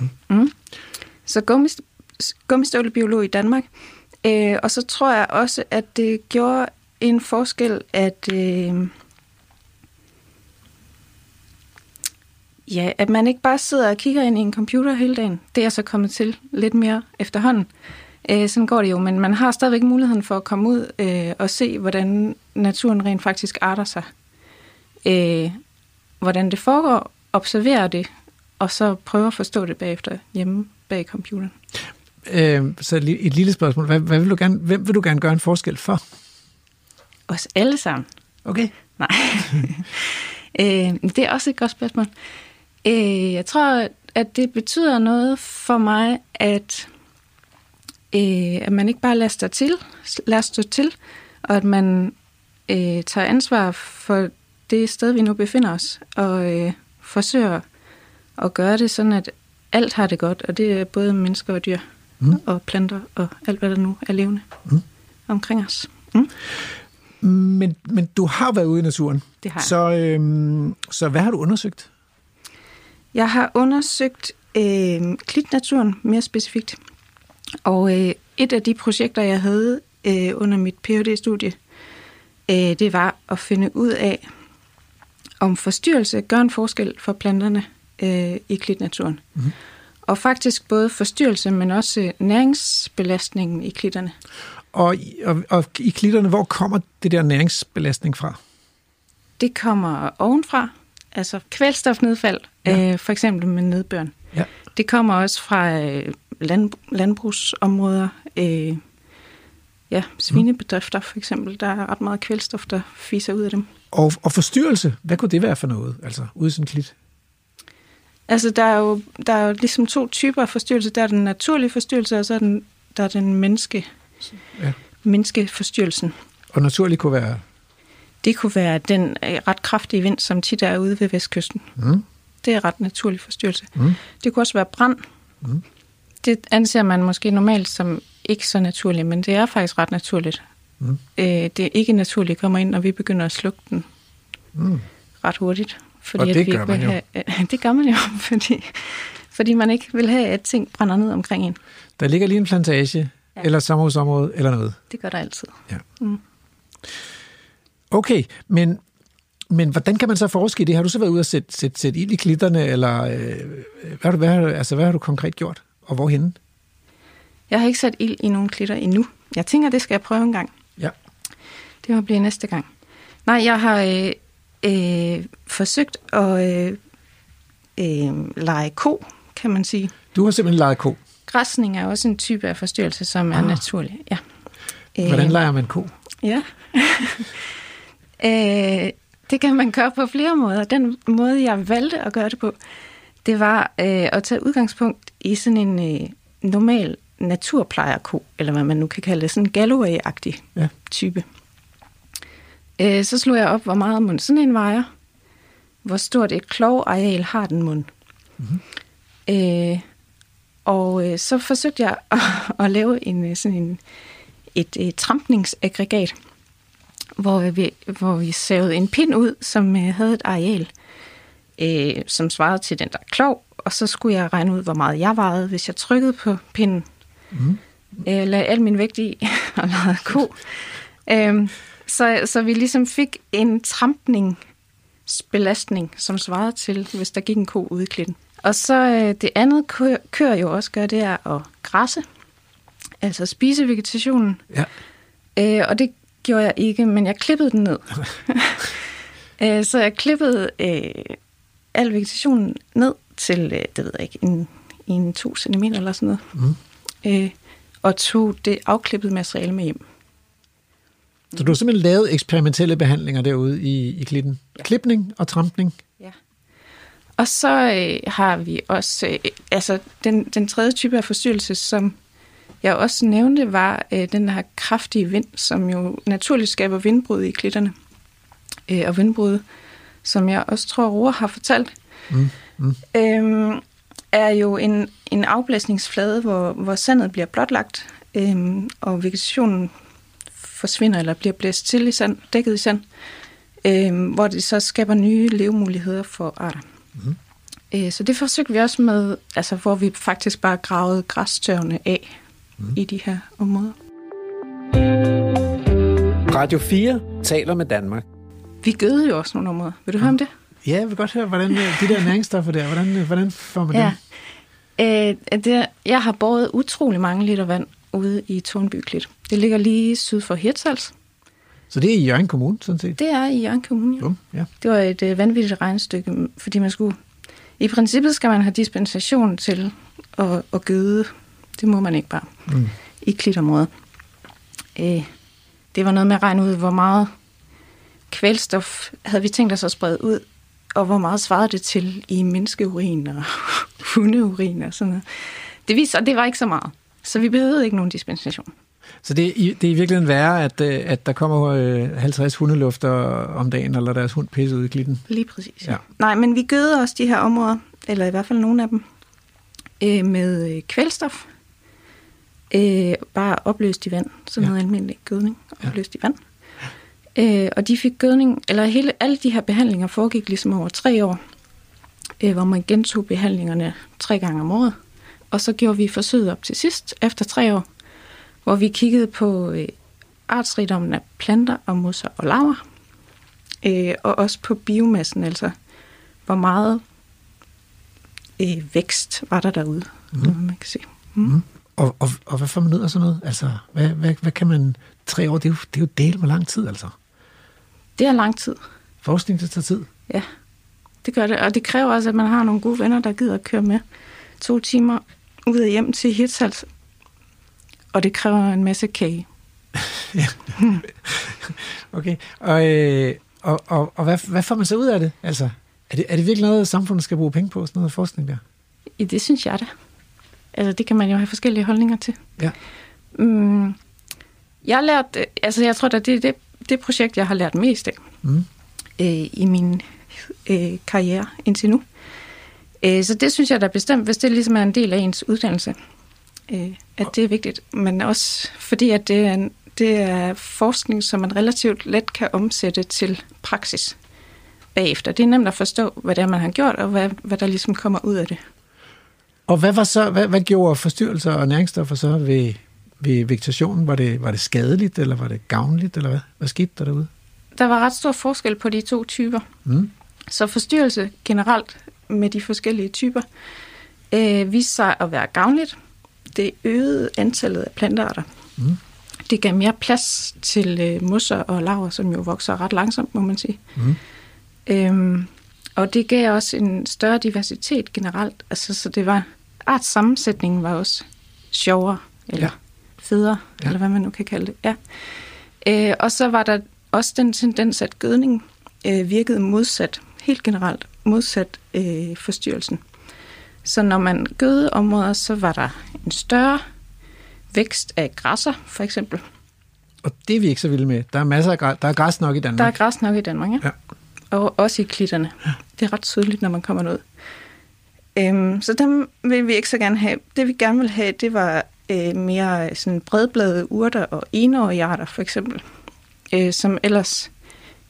Mm. Mm. Så gummist, gummistøvlebiolog i Danmark. Øh, og så tror jeg også, at det gjorde en forskel, at... Øh, Ja, at man ikke bare sidder og kigger ind i en computer hele dagen. Det er så kommet til lidt mere efterhånden. Øh, sådan går det jo, men man har stadigvæk muligheden for at komme ud øh, og se, hvordan naturen rent faktisk arter sig. Øh, hvordan det foregår, observere det, og så prøve at forstå det bagefter hjemme bag computeren. Øh, så et lille spørgsmål. Hvad, hvad vil du gerne, hvem vil du gerne gøre en forskel for? Os alle sammen. Okay. Nej. øh, det er også et godt spørgsmål. Øh, jeg tror, at det betyder noget for mig, at, øh, at man ikke bare lader stå til, lader stå til, og at man øh, tager ansvar for det sted, vi nu befinder os, og øh, forsøger at gøre det sådan, at alt har det godt, og det er både mennesker og dyr, Mm. og planter, og alt, hvad der nu er levende Mm. omkring os. Mm. Men, men du har været ude i naturen. Det har jeg. Så, øh, så hvad har du undersøgt? Jeg har undersøgt øh, klitnaturen mere specifikt. Og øh, et af de projekter, jeg havde øh, under mit Ph.D.-studie, øh, det var at finde ud af, om forstyrrelse gør en forskel for planterne øh, i klitnaturen. Mhm. Mm. Og faktisk både forstyrrelse, men også næringsbelastningen i klitterne. Og, i- og, og i klitterne, hvor kommer det der næringsbelastning fra? Det kommer ovenfra, altså kvælstofnedfald, Ja. øh, for eksempel med nedbøren. Ja. Det kommer også fra øh, land, landbrugsområder, øh, ja, svinebedrifter for eksempel. Der er ret meget kvælstof, der fiser ud af dem. Og, og forstyrrelse, hvad kunne det være for noget? Altså ude i sådan klit? Altså, der er, jo, der er jo ligesom to typer af forstyrrelse. Der er den naturlige forstyrrelse, og så er den, der er den menneske, Ja. menneskeforstyrrelsen. Og naturligt kunne være... Det kunne være den øh, ret kraftige vind, som tit er ude ved vestkysten. Mm, Det er ret naturlig forstyrrelse. mm, Det kunne også være brand. Mm. Det anser man måske normalt som ikke så naturligt, men det er faktisk ret naturligt. Mm. Øh, det er ikke naturligt kommer ind, når vi begynder at slukke den mm. ret hurtigt. Fordi Og at det vi gør man jo. Have, det gør man jo, fordi, fordi man ikke vil have, at ting brænder ned omkring en. Der ligger lige en plantage, Ja. ja. eller sommerhusområde, eller noget. Det gør der altid. Okay, men, men hvordan kan man så forske i det? Har du så været ude og sætte, sætte, sætte ild i klitterne, eller øh, hvad, har du, hvad, har du- altså, hvad har du konkret gjort, og hvorhenne? Jeg har ikke sat ild i nogen klitter endnu. Jeg tænker, det skal jeg prøve en gang. Ja. Det må blive næste gang. Nej, jeg har øh, øh, forsøgt at øh, øh, lege ko, kan man sige. Du har simpelthen leget ko. Græsning er også en type af forstyrrelse, som er Ah. naturlig. Ja. Hvordan Øh, leger man ko? Ja. øh, det kan man gøre på flere måder. Den måde, jeg valgte at gøre det på, det var øh, at tage udgangspunkt i sådan en øh, normal naturplejerko, eller hvad man nu kan kalde det, sådan en Galloway-agtig Ja. type. Øh, så slog jeg op, hvor meget mund sådan en vejer, hvor stort et klovareal har den mund. Mm-hmm. Øh, og øh, så forsøgte jeg at, at lave en øh, sådan en et, et trampningsaggregat, hvor vi, hvor vi savede en pind ud, som øh, havde et areal, øh, som svarede til den der klov, og så skulle jeg regne ud, hvor meget jeg vejede, hvis jeg trykkede på pinden. Mm. Øh, lagde al min vægt i og lavede ko. Øh, så, så vi ligesom fik en trampningsbelastning, som svarede til, hvis der gik en ko ude i klitten. Og så øh, det andet kø, køer jo også gør, det er at græsse, altså spise vegetationen. Ja. Øh, og det gjorde jeg ikke, men jeg klippede den ned. øh, så jeg klippede øh, al vegetationen ned til, øh, det ved jeg ikke, en, en to centimeter eller sådan noget. Mm. Øh, og tog det afklippede materiale med hjem. Så du har simpelthen lavet eksperimentelle behandlinger derude i, i klitten. Ja. Klipning og trampning. Ja. Og så øh, har vi også, øh, altså den, den tredje type af forstyrrelse, som jeg også nævnte, var øh, den her kraftige vind, som jo naturligt skaber vindbrud i klitterne. Øh, og vindbrud, som jeg også tror, Roar har fortalt, Mm. Mm. øhm, er jo en, en afblæsningsflade, hvor, hvor sandet bliver blotlagt, øhm, og vegetationen forsvinder eller bliver blæst til i sand, dækket i sand, øhm, hvor det så skaber nye levemuligheder for arter. Mm. Øh, så det forsøgte vi også med, altså hvor vi faktisk bare gravede græstørvene af mm. i de her områder. Radio 4 taler med Danmark. Vi gødede jo også nogle områder. Vil du høre om det? Ja, jeg vil godt høre, hvordan øh, de der næringsstoffer der, hvordan, øh, hvordan får man Ja. dem? Øh, det, jeg har båret utrolig mange liter vand ude i Tornby Klit. Det ligger lige syd for Hirtshals. Så det er i Jørgen Kommune, sådan set? Det er i Jørgen Kommune. Ja. Bum, ja. Det var et øh, vanvittigt regnestykke, fordi man skulle... I princippet skal man have dispensation til at, at gøde. Det må man ikke bare Mm. i klitområdet. Øh, det var noget med at regne ud, hvor meget kvælstof havde vi tænkt os at sprede ud, og hvor meget svarede det til i menneskeurin og hundeurin og sådan noget. Det viste sig, at det var ikke så meget. Så vi behøvede ikke nogen dispensation. Så det er, det er i virkeligheden værre, at, øh, at der kommer øh, 50 hundelufter om dagen, eller deres hund pisse ud i klitten. Lige præcis. Ja. Nej, men vi gødede også de her områder, eller i hvert fald nogle af dem, øh, med øh, kvælstof. Øh, bare opløst i vand. Sådan Ja. noget almindelig gødning, Ja. opløst i vand. Øh, og de fik gødning, eller hele, alle de her behandlinger foregik ligesom over tre år, øh, hvor man gentog behandlingerne tre gange om året. Og så gjorde vi forsøget op til sidst, efter tre år, hvor vi kiggede på øh, artsrigdommen af planter og mosser og laver, øh, og også på biomassen, altså hvor meget øh, vækst var der derude, mm. man kan se. Mm. Og, og, og hvad får man ud af sådan noget? Altså, hvad, hvad, hvad kan man... Tre år, det er jo, det er jo del med lang tid, altså. Det er lang tid, Forskning, det tager tid. ja. Det gør det, og det kræver også, at man har nogle gode venner, der gider at køre med to timer ud og hjem til Hirtshals. Og det kræver en masse kage. Okay, og, øh, og, og, og hvad, hvad får man så ud af det? Altså, er det, er det virkelig noget, samfundet skal bruge penge på, sådan noget forskning der? Ja, det synes jeg da. Altså, det kan man jo have forskellige holdninger til. Ja. Mm, jeg har lært, altså jeg tror da, det er det, det projekt, jeg har lært mest af Mm. øh, i min øh, karriere indtil nu. Øh, så det synes jeg da bestemt, hvis det ligesom er en del af ens uddannelse, øh, at det er vigtigt. Men også fordi, at det er, en, det er forskning, som man relativt let kan omsætte til praksis bagefter. Det er nemt at forstå, hvad det er, man har gjort, og hvad, hvad der ligesom kommer ud af det. Og hvad, var så, hvad, hvad gjorde forstyrrelser og næringsstoffer så ved, ved vegetationen? Var det, var det skadeligt, eller var det gavnligt, eller hvad? Hvad skete der derude? Der var ret stor forskel på de to typer. Mm. Så forstyrrelse generelt med de forskellige typer øh, viste sig at være gavnligt. Det øgede antallet af plantearter. Mm. Det gav mere plads til øh, mosser og laver, som jo vokser ret langsomt, må man sige. Mm. Øhm, og det gav også en større diversitet generelt. Altså, så det var artssammensætningen var også sjovere, eller Ja. ja. federe, Ja. ja. eller hvad man nu kan kalde det. Ja. Øh, og så var der også den tendens, at gødning øh, virkede modsat, helt generelt modsat øh, forstyrrelsen. Så når man gødede områder, så var der en større vækst af græsser, for eksempel. Og det er vi ikke så vilde med. Der er masser af græs, der er græs nok i Danmark. Der er græs nok i Danmark, ja. Ja. Og også i klitterne. Det er ret tydeligt, når man kommer ned. Øhm, så dem vil vi ikke så gerne have. Det vi gerne vil have, det var øh, mere sådan bredbladede urter og enårige arter, for eksempel. Øh, som ellers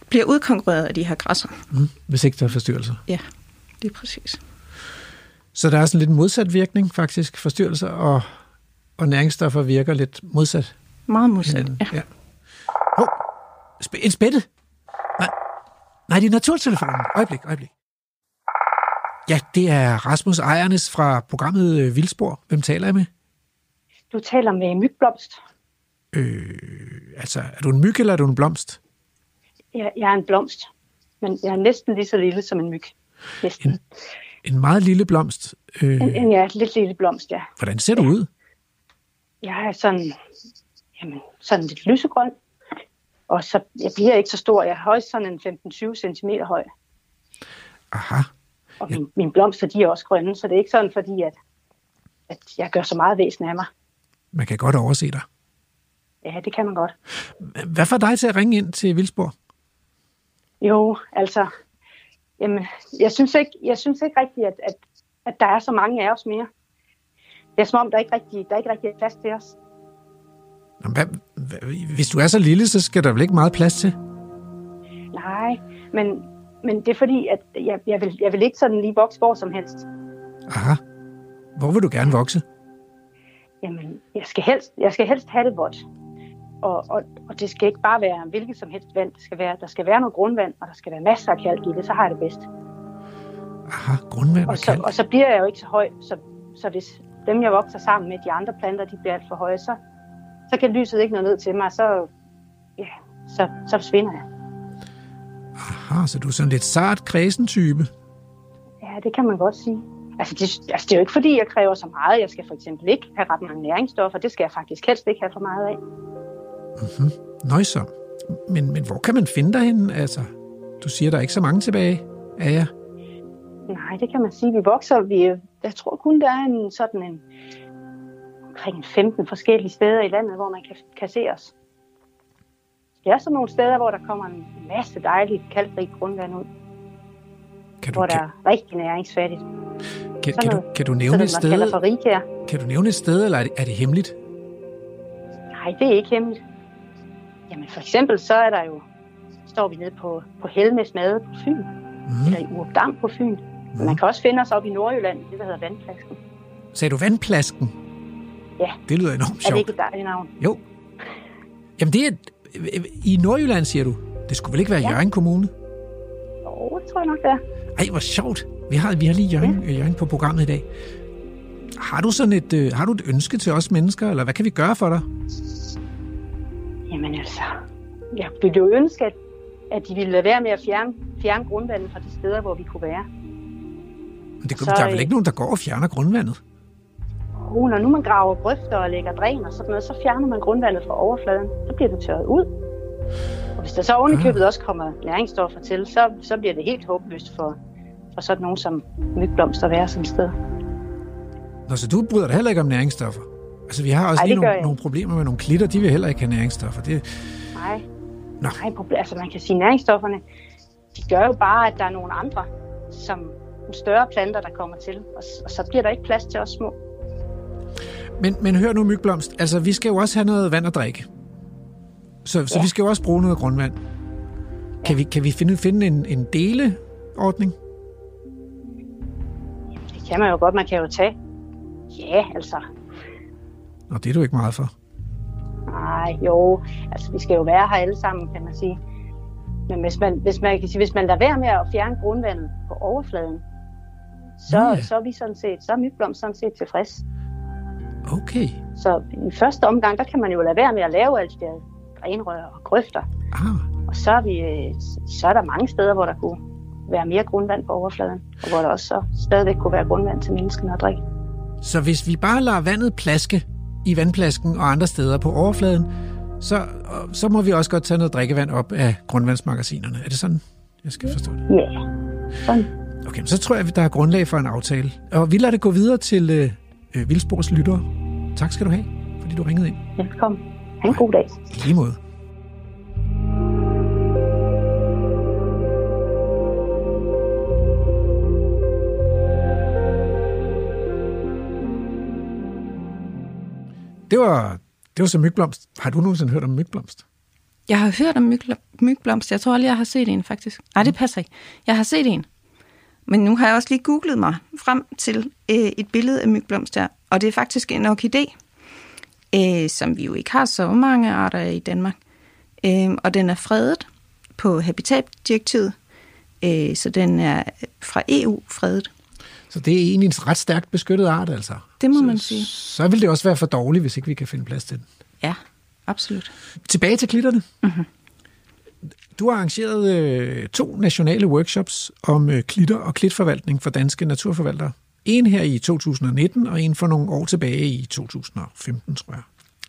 bliver udkonkurreret af de her græsser. Mm. Hvis ikke der er forstyrrelser. Ja, det er præcis. Så der er sådan lidt modsat virkning, faktisk. Forstyrrelser og, og næringsstoffer virker lidt modsat Meget modsat. Ja. Ja. Sp- en spætte. Nej, nej, det er naturtelefonen. Øjeblik, øjeblik. Ja, det er Rasmus Ejernes fra programmet øh, Vildspor. Hvem taler jeg med? Du taler med mygblomst. Øh, altså, er du en myg, eller er du en blomst? Jeg, jeg er en blomst, men jeg er næsten lige så lille som en myg. Næsten. En- En meget lille blomst. Øh, En, en ja, lidt lille blomst, ja. hvordan ser du ud? Jeg er sådan, jamen, sådan lidt lysegrøn. Og så, jeg bliver ikke så stor. Jeg er højst sådan en 15-20 cm høj. Aha. Og min, mine blomster, de er også grønne, så det er ikke sådan, fordi at, at jeg gør så meget væsen af mig. Man kan godt overse dig. Ja, det kan man godt. Hvad får dig til at ringe ind til Vildspor? Jo, altså, jamen, jeg synes ikke, jeg synes ikke rigtigt, at, at, at der er så mange af os mere. Det er som om, der ikke rigtig, der ikke rigtig er plads til os. Hvad, hvad, hvis du er så lille, så skal der vel ikke meget plads til? Nej, men, men det er fordi, at jeg, jeg, vil, jeg vil ikke sådan lige vokse hvor som helst. Aha. Hvor vil du gerne vokse? Jamen, jeg skal helst, jeg skal helst have det vådt. Og, og, og det skal ikke bare være hvilket som helst vand. Det skal være, der skal være noget grundvand, og der skal være masser af kalk i det, så har jeg det bedst. Aha, grundvand og Og så, kalk. og så bliver jeg jo ikke så høj, så, så hvis dem, jeg vokser sammen med, de andre planter, de bliver alt for høje, så, så kan lyset ikke nå ned til mig, så, ja, så, så forsvinder jeg. Aha, så du er sådan lidt sart kredsen type. Ja, det kan man godt sige. Altså det, altså, det er jo ikke fordi, jeg kræver så meget. Jeg skal for eksempel ikke have ret mange næringsstoffer. Det skal jeg faktisk helst ikke have for meget af. Nøjsom. Men, men hvor kan man finde dig henne? Altså, du siger, der er ikke så mange tilbage af jer. Nej, det kan man sige. Vi vokser, vi, jeg tror kun, der er en sådan en, omkring 15 forskellige steder i landet, hvor man kan, kan se os. Det er sådan nogle steder, hvor der kommer en masse dejligt kalkrigt grundvand ud, Kan du, hvor der kan, er rigtig næringsfattigt. kan, sådan kan, du, kan du Sådan nævne et sted? for rigkær. Kan du nævne et sted, eller er det, er det hemmeligt? Nej, det er ikke hemmeligt. Jamen for eksempel så er der jo, står vi nede på, på Helmes Made på Fyn, Mm. eller i Urupdam på Fyn. Men man kan også finde os op i Nordjylland, det der hedder Vandplasken. Sagde du vandplasken? Ja. Det lyder enormt Er det sjovt. ikke et dejligt navn? Jo. Jamen det er... I Nordjylland, siger du? Det skulle vel ikke være Ja. Jørgen Kommune? Åh, oh, det tror jeg nok, det er. Ej, hvor sjovt. Vi har, vi har lige Jørgen, ja. Jørgen på programmet i dag. Har du sådan et, øh, har du et ønske til os mennesker, eller hvad kan vi gøre for dig? Jamen altså, jeg ville jo ønske, at, at de ville lade være med at fjerne, fjerne grundvandet fra de steder, hvor vi kunne være. Men det, Så, der er vel ikke nogen, der går og fjerner grundvandet? Oh, når nu man graver grøfter og lægger dræn og sådan noget, så fjerner man grundvandet fra overfladen. Så bliver det tørret ud. Og hvis der så ovenikøbet også kommer næringsstoffer til, så, så bliver det helt håbløst for, for sådan nogen som mygblomster være et sted. Nå, så du bryder dig heller ikke om næringsstoffer? Altså, vi har også Ej, lige nogle, jeg nogle problemer med nogle klitter. De vil heller ikke have næringsstoffer. Det, Nej. Nå. Nej, altså man kan sige, næringsstofferne, de gør jo bare, at der er nogle andre, som nogle større planter, der kommer til. Og, og så bliver der ikke plads til os små. Men, men hør nu, Mygblomst. Altså, vi skal jo også have noget vand at drikke. Så, så Ja. vi skal jo også bruge noget grundvand. Kan vi, kan vi finde, finde en, en deleordning? Det kan man jo godt, man kan jo tage Ja, altså. Og det er du ikke meget for. Nej, jo. Altså, vi skal jo være her alle sammen, kan man sige. Men hvis man, hvis man, kan sige, hvis man lader være med at fjerne grundvandet på overfladen, så, Nå ja. så er vi sådan set, så er Mygblomst sådan set tilfreds. Okay. Så i første omgang, der kan man jo lade være med at lave alt det der drænrør og grøfter. Ah, Og så er, vi, øh, så er der mange steder, hvor der kunne være mere grundvand på overfladen, og hvor der også så stadigvæk kunne være grundvand til menneskene at drikke. så hvis vi bare lader vandet plaske i vandplasken og andre steder på overfladen, så, så må vi også godt tage noget drikkevand op af grundvandsmagasinerne. Er det sådan, jeg skal forstå det? Ja, sådan. Okay, så tror jeg, at der er grundlag for en aftale. Og vi lader det gå videre til øh, Vildsborgs lyttere. Tak skal du have, fordi du ringede ind. Velkommen. Ha' en god dag. I lige måde. Det var, det var så mygblomst. Har du nogensinde hørt om mygblomst? Jeg har hørt om myg- mygblomst. Jeg tror aldrig, jeg har set en, faktisk. Nej, det passer ikke. Jeg har set en. Men nu har jeg også lige googlet mig frem til øh, et billede af mygblomst der. Og det er faktisk en orkidé, øh, som vi jo ikke har så mange arter i Danmark. Øh, og den er fredet på habitatdirektivet. Øh, så den er fra EU fredet. Så det er egentlig en ret stærkt beskyttet art, altså. Det må så, man sige. Så vil det også være for dårligt, hvis ikke vi kan finde plads til den. Ja, absolut. Tilbage til klitterne. Mm-hmm. Du har arrangeret øh, to nationale workshops om øh, klitter og klitforvaltning for danske naturforvaltere. En her i 2019, og en for nogle år tilbage i 2015, tror jeg.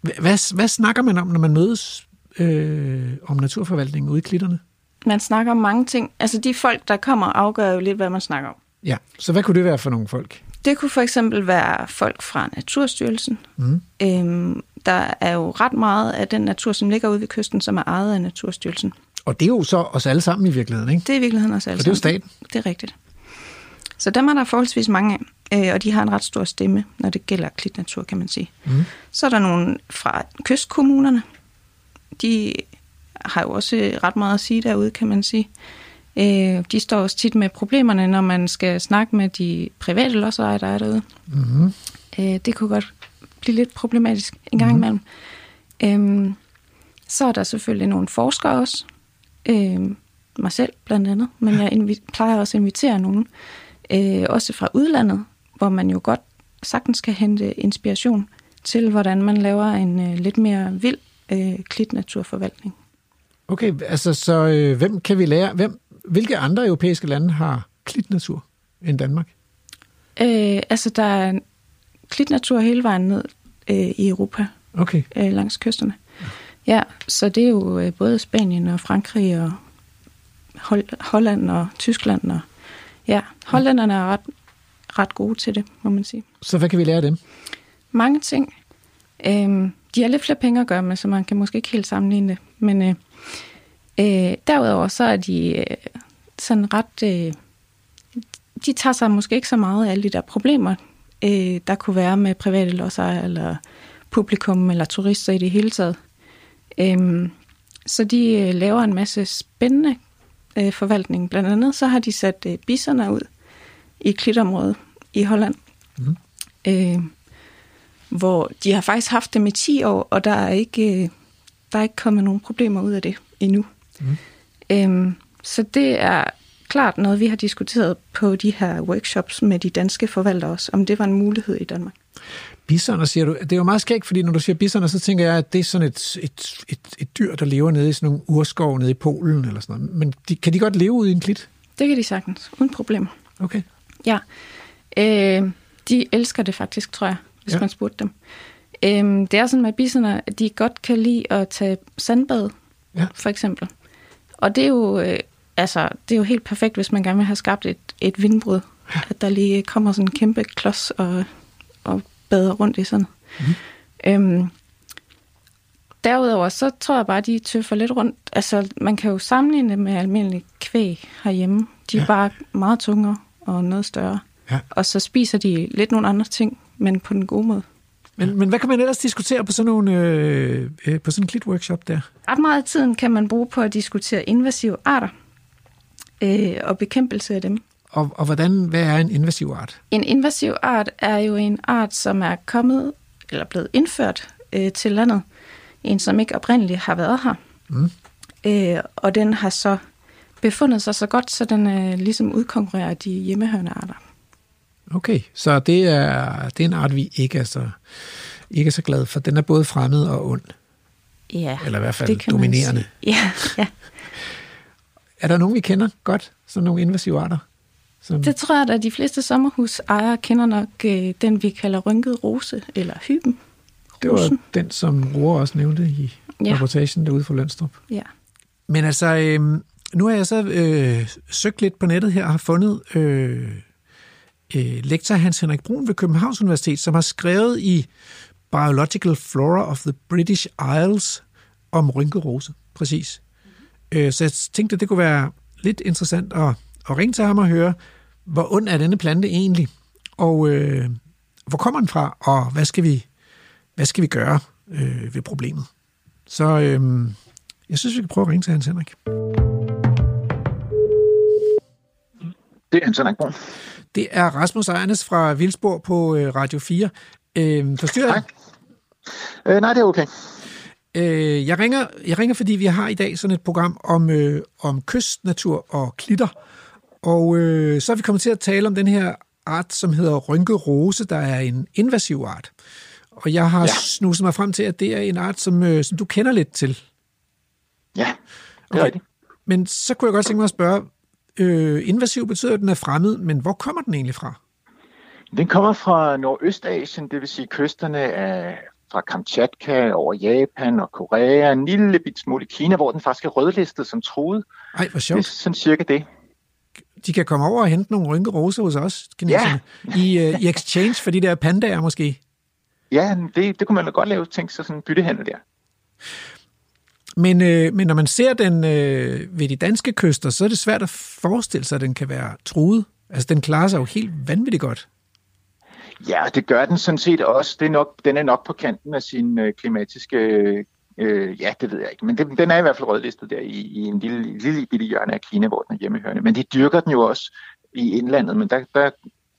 Hva- Hvad, hvad snakker man om, når man mødes øh, om naturforvaltningen ude i klitterne? Man snakker om mange ting. Altså de folk, der kommer, afgør jo lidt, hvad man snakker om. Ja, så hvad kunne det være for nogle folk? Det kunne for eksempel være folk fra Naturstyrelsen. Mm. Øhm, der er jo ret meget af den natur, som ligger ude ved kysten, som er ejet af Naturstyrelsen. Og det er jo så os alle sammen i virkeligheden, ikke? Det er i virkeligheden også alle For det er jo staten. Det er rigtigt. Så dem er der forholdsvis mange af, øh, og de har en ret stor stemme, når det gælder klitnatur, kan man sige. Mm. Så er der nogle fra kystkommunerne. De har jo også ret meget at sige derude, kan man sige. Øh, de står også tit med problemerne, når man skal snakke med de private lodsejere, der er derude. Øh, det kunne godt blive lidt problematisk en gang imellem. Øhm, så er der selvfølgelig nogle forskere også. Øhm, mig selv blandt andet. Men jeg invi- plejer også at invitere nogen. Øh, også fra udlandet, hvor man jo godt sagtens kan hente inspiration til, hvordan man laver en øh, lidt mere vild øh, klitnaturforvaltning. Okay, altså så øh, hvem kan vi lære? Hvem, hvilke andre europæiske lande har klitnatur end Danmark? Øh, altså, der er klitnatur hele vejen ned øh, i Europa. Okay. øh, langs kysterne. Ja, så det er jo øh, både Spanien og Frankrig og Hol- Holland og Tyskland. Og, ja, hollænderne er ret, ret gode til det, må man sige. Så hvad kan vi lære af dem? Mange ting. Øhm, de har lidt flere penge at gøre med, så man kan måske ikke helt sammenligne det. Men øh, øh, derudover så er de øh, sådan ret... Øh, de tager sig måske ikke så meget af alle de der problemer, øh, der kunne være med private lodsejere eller publikum eller turister i det hele taget. Øhm, så de øh, laver en masse spændende øh, forvaltning. Blandt andet så har de sat øh, biserne ud i klitområdet i Holland. Mhm. Øh, hvor de har faktisk haft dem i 10 år, og der er ikke, øh, der er ikke kommet nogen problemer ud af det endnu. Mhm. Øhm, så det er klart noget, vi har diskuteret på de her workshops med de danske forvaltere også, om det var en mulighed i Danmark. Bisoner, siger du. Det er jo meget skægt, fordi når du siger bisoner, så tænker jeg, at det er sådan et, et, et, et dyr, der lever nede i sådan nogle urskov nede i Polen eller sådan noget. Men de, kan de godt leve ude i en klit? Det kan de sagtens, uden problemer. Okay. Ja. Øh, de elsker det faktisk, tror jeg, hvis Ja. man spurgte dem. Øh, det er sådan med bisserne, at de godt kan lide at tage sandbad, Ja. for eksempel. Og det er jo, øh, altså, det er jo helt perfekt, hvis man gerne vil have skabt et, et vindbrud. Ja. At der lige kommer sådan en kæmpe klods og, og bader rundt i sådan. Mhm. Mm. Øhm, derudover, så tror jeg bare, at de tøffer lidt rundt. Altså, man kan jo sammenligne det med almindelig kvæg herhjemme. De er ja. bare meget tungere og noget større. Ja. Og så spiser de lidt nogle andre ting, men på den gode måde. Men, men hvad kan man ellers diskutere på sådan, nogle, øh, øh, på sådan en klit-workshop der? Ret meget af tiden kan man bruge på at diskutere invasive arter øh, og bekæmpelse af dem. og, og hvordan, hvad er en invasiv art? En invasiv art er jo en art, som er kommet eller blevet indført øh, til landet. En, som ikke oprindeligt har været her. Mm. Øh, og den har så befundet sig så godt, så den øh, ligesom udkonkurrerer de hjemmehørende arter. Okay, så det er, det er en art, vi ikke er så, ikke er så glade for. Den er både fremmed og ond. Ja, Eller i hvert fald det kan dominerende. Ja, ja, Er der nogen, vi kender godt? Sådan nogle invasive arter? Som, det tror jeg, at de fleste sommerhusejere kender nok øh, den, vi kalder rynket rose, eller hyben. det var rosen. den, som Roar også nævnte i Ja. reportagen derude fra Lønstrup. Ja. Men altså, øh, nu har jeg så øh, søgt lidt på nettet her og har fundet øh, øh, lektor Hans Henrik Brun ved Københavns Universitet, som har skrevet i Biological Flora of the British Isles om rynket rose, præcis. Øh, så jeg tænkte, det kunne være lidt interessant at, at ringe til ham og høre, hvor ond er denne plante egentlig, og øh, hvor kommer den fra, og hvad skal vi, hvad skal vi gøre øh, ved problemet. Så øh, jeg synes, vi kan prøve at ringe til Hans Henrik. Det er Hans Henrik Brun. Det er Rasmus Ejernes fra Vildsborg på øh, Radio 4. Øh, forstyrrer jeg? Hej. Øh, nej, det er okay. Øh, jeg, ringer, jeg ringer, fordi vi har i dag sådan et program om, øh, om kystnatur og klitter. Og øh, så er vi kommet til at tale om den her art, som hedder rynke rose, der er en invasiv art. Og jeg har ja. Snuset mig frem til, at det er en art, som, øh, som du kender lidt til. Ja, det er rigtigt. Men så kunne jeg godt tænke mig at spørge, øh, invasiv betyder, at den er fremmed, men hvor kommer den egentlig fra? Den kommer fra Nordøstasien, det vil sige kysterne af fra Kamchatka over Japan og Korea, en lille bit smule i Kina, hvor den faktisk er rødlistet som truet. Ej, hvor Det er sjovt. sådan cirka det. De kan komme over og hente nogle rynke rose hos os, kineserne. I, øh, I exchange for de der pandaer måske. Ja, det, det kunne man da godt lave, tænke sig sådan en byttehandel der. Men, øh, men når man ser den øh, ved de danske kyster, så er det svært at forestille sig, at den kan være truet. Altså, den klarer sig jo helt vanvittigt godt. Ja, det gør den sådan set også. Det er nok, den er nok på kanten af sin øh, klimatiske... Øh, ja, det ved jeg ikke. Men den, den er i hvert fald rødlistet der i, i en lille, lille bitte hjørne af Kina, hvor den er hjemmehørende. Men de dyrker den jo også i indlandet, men der, der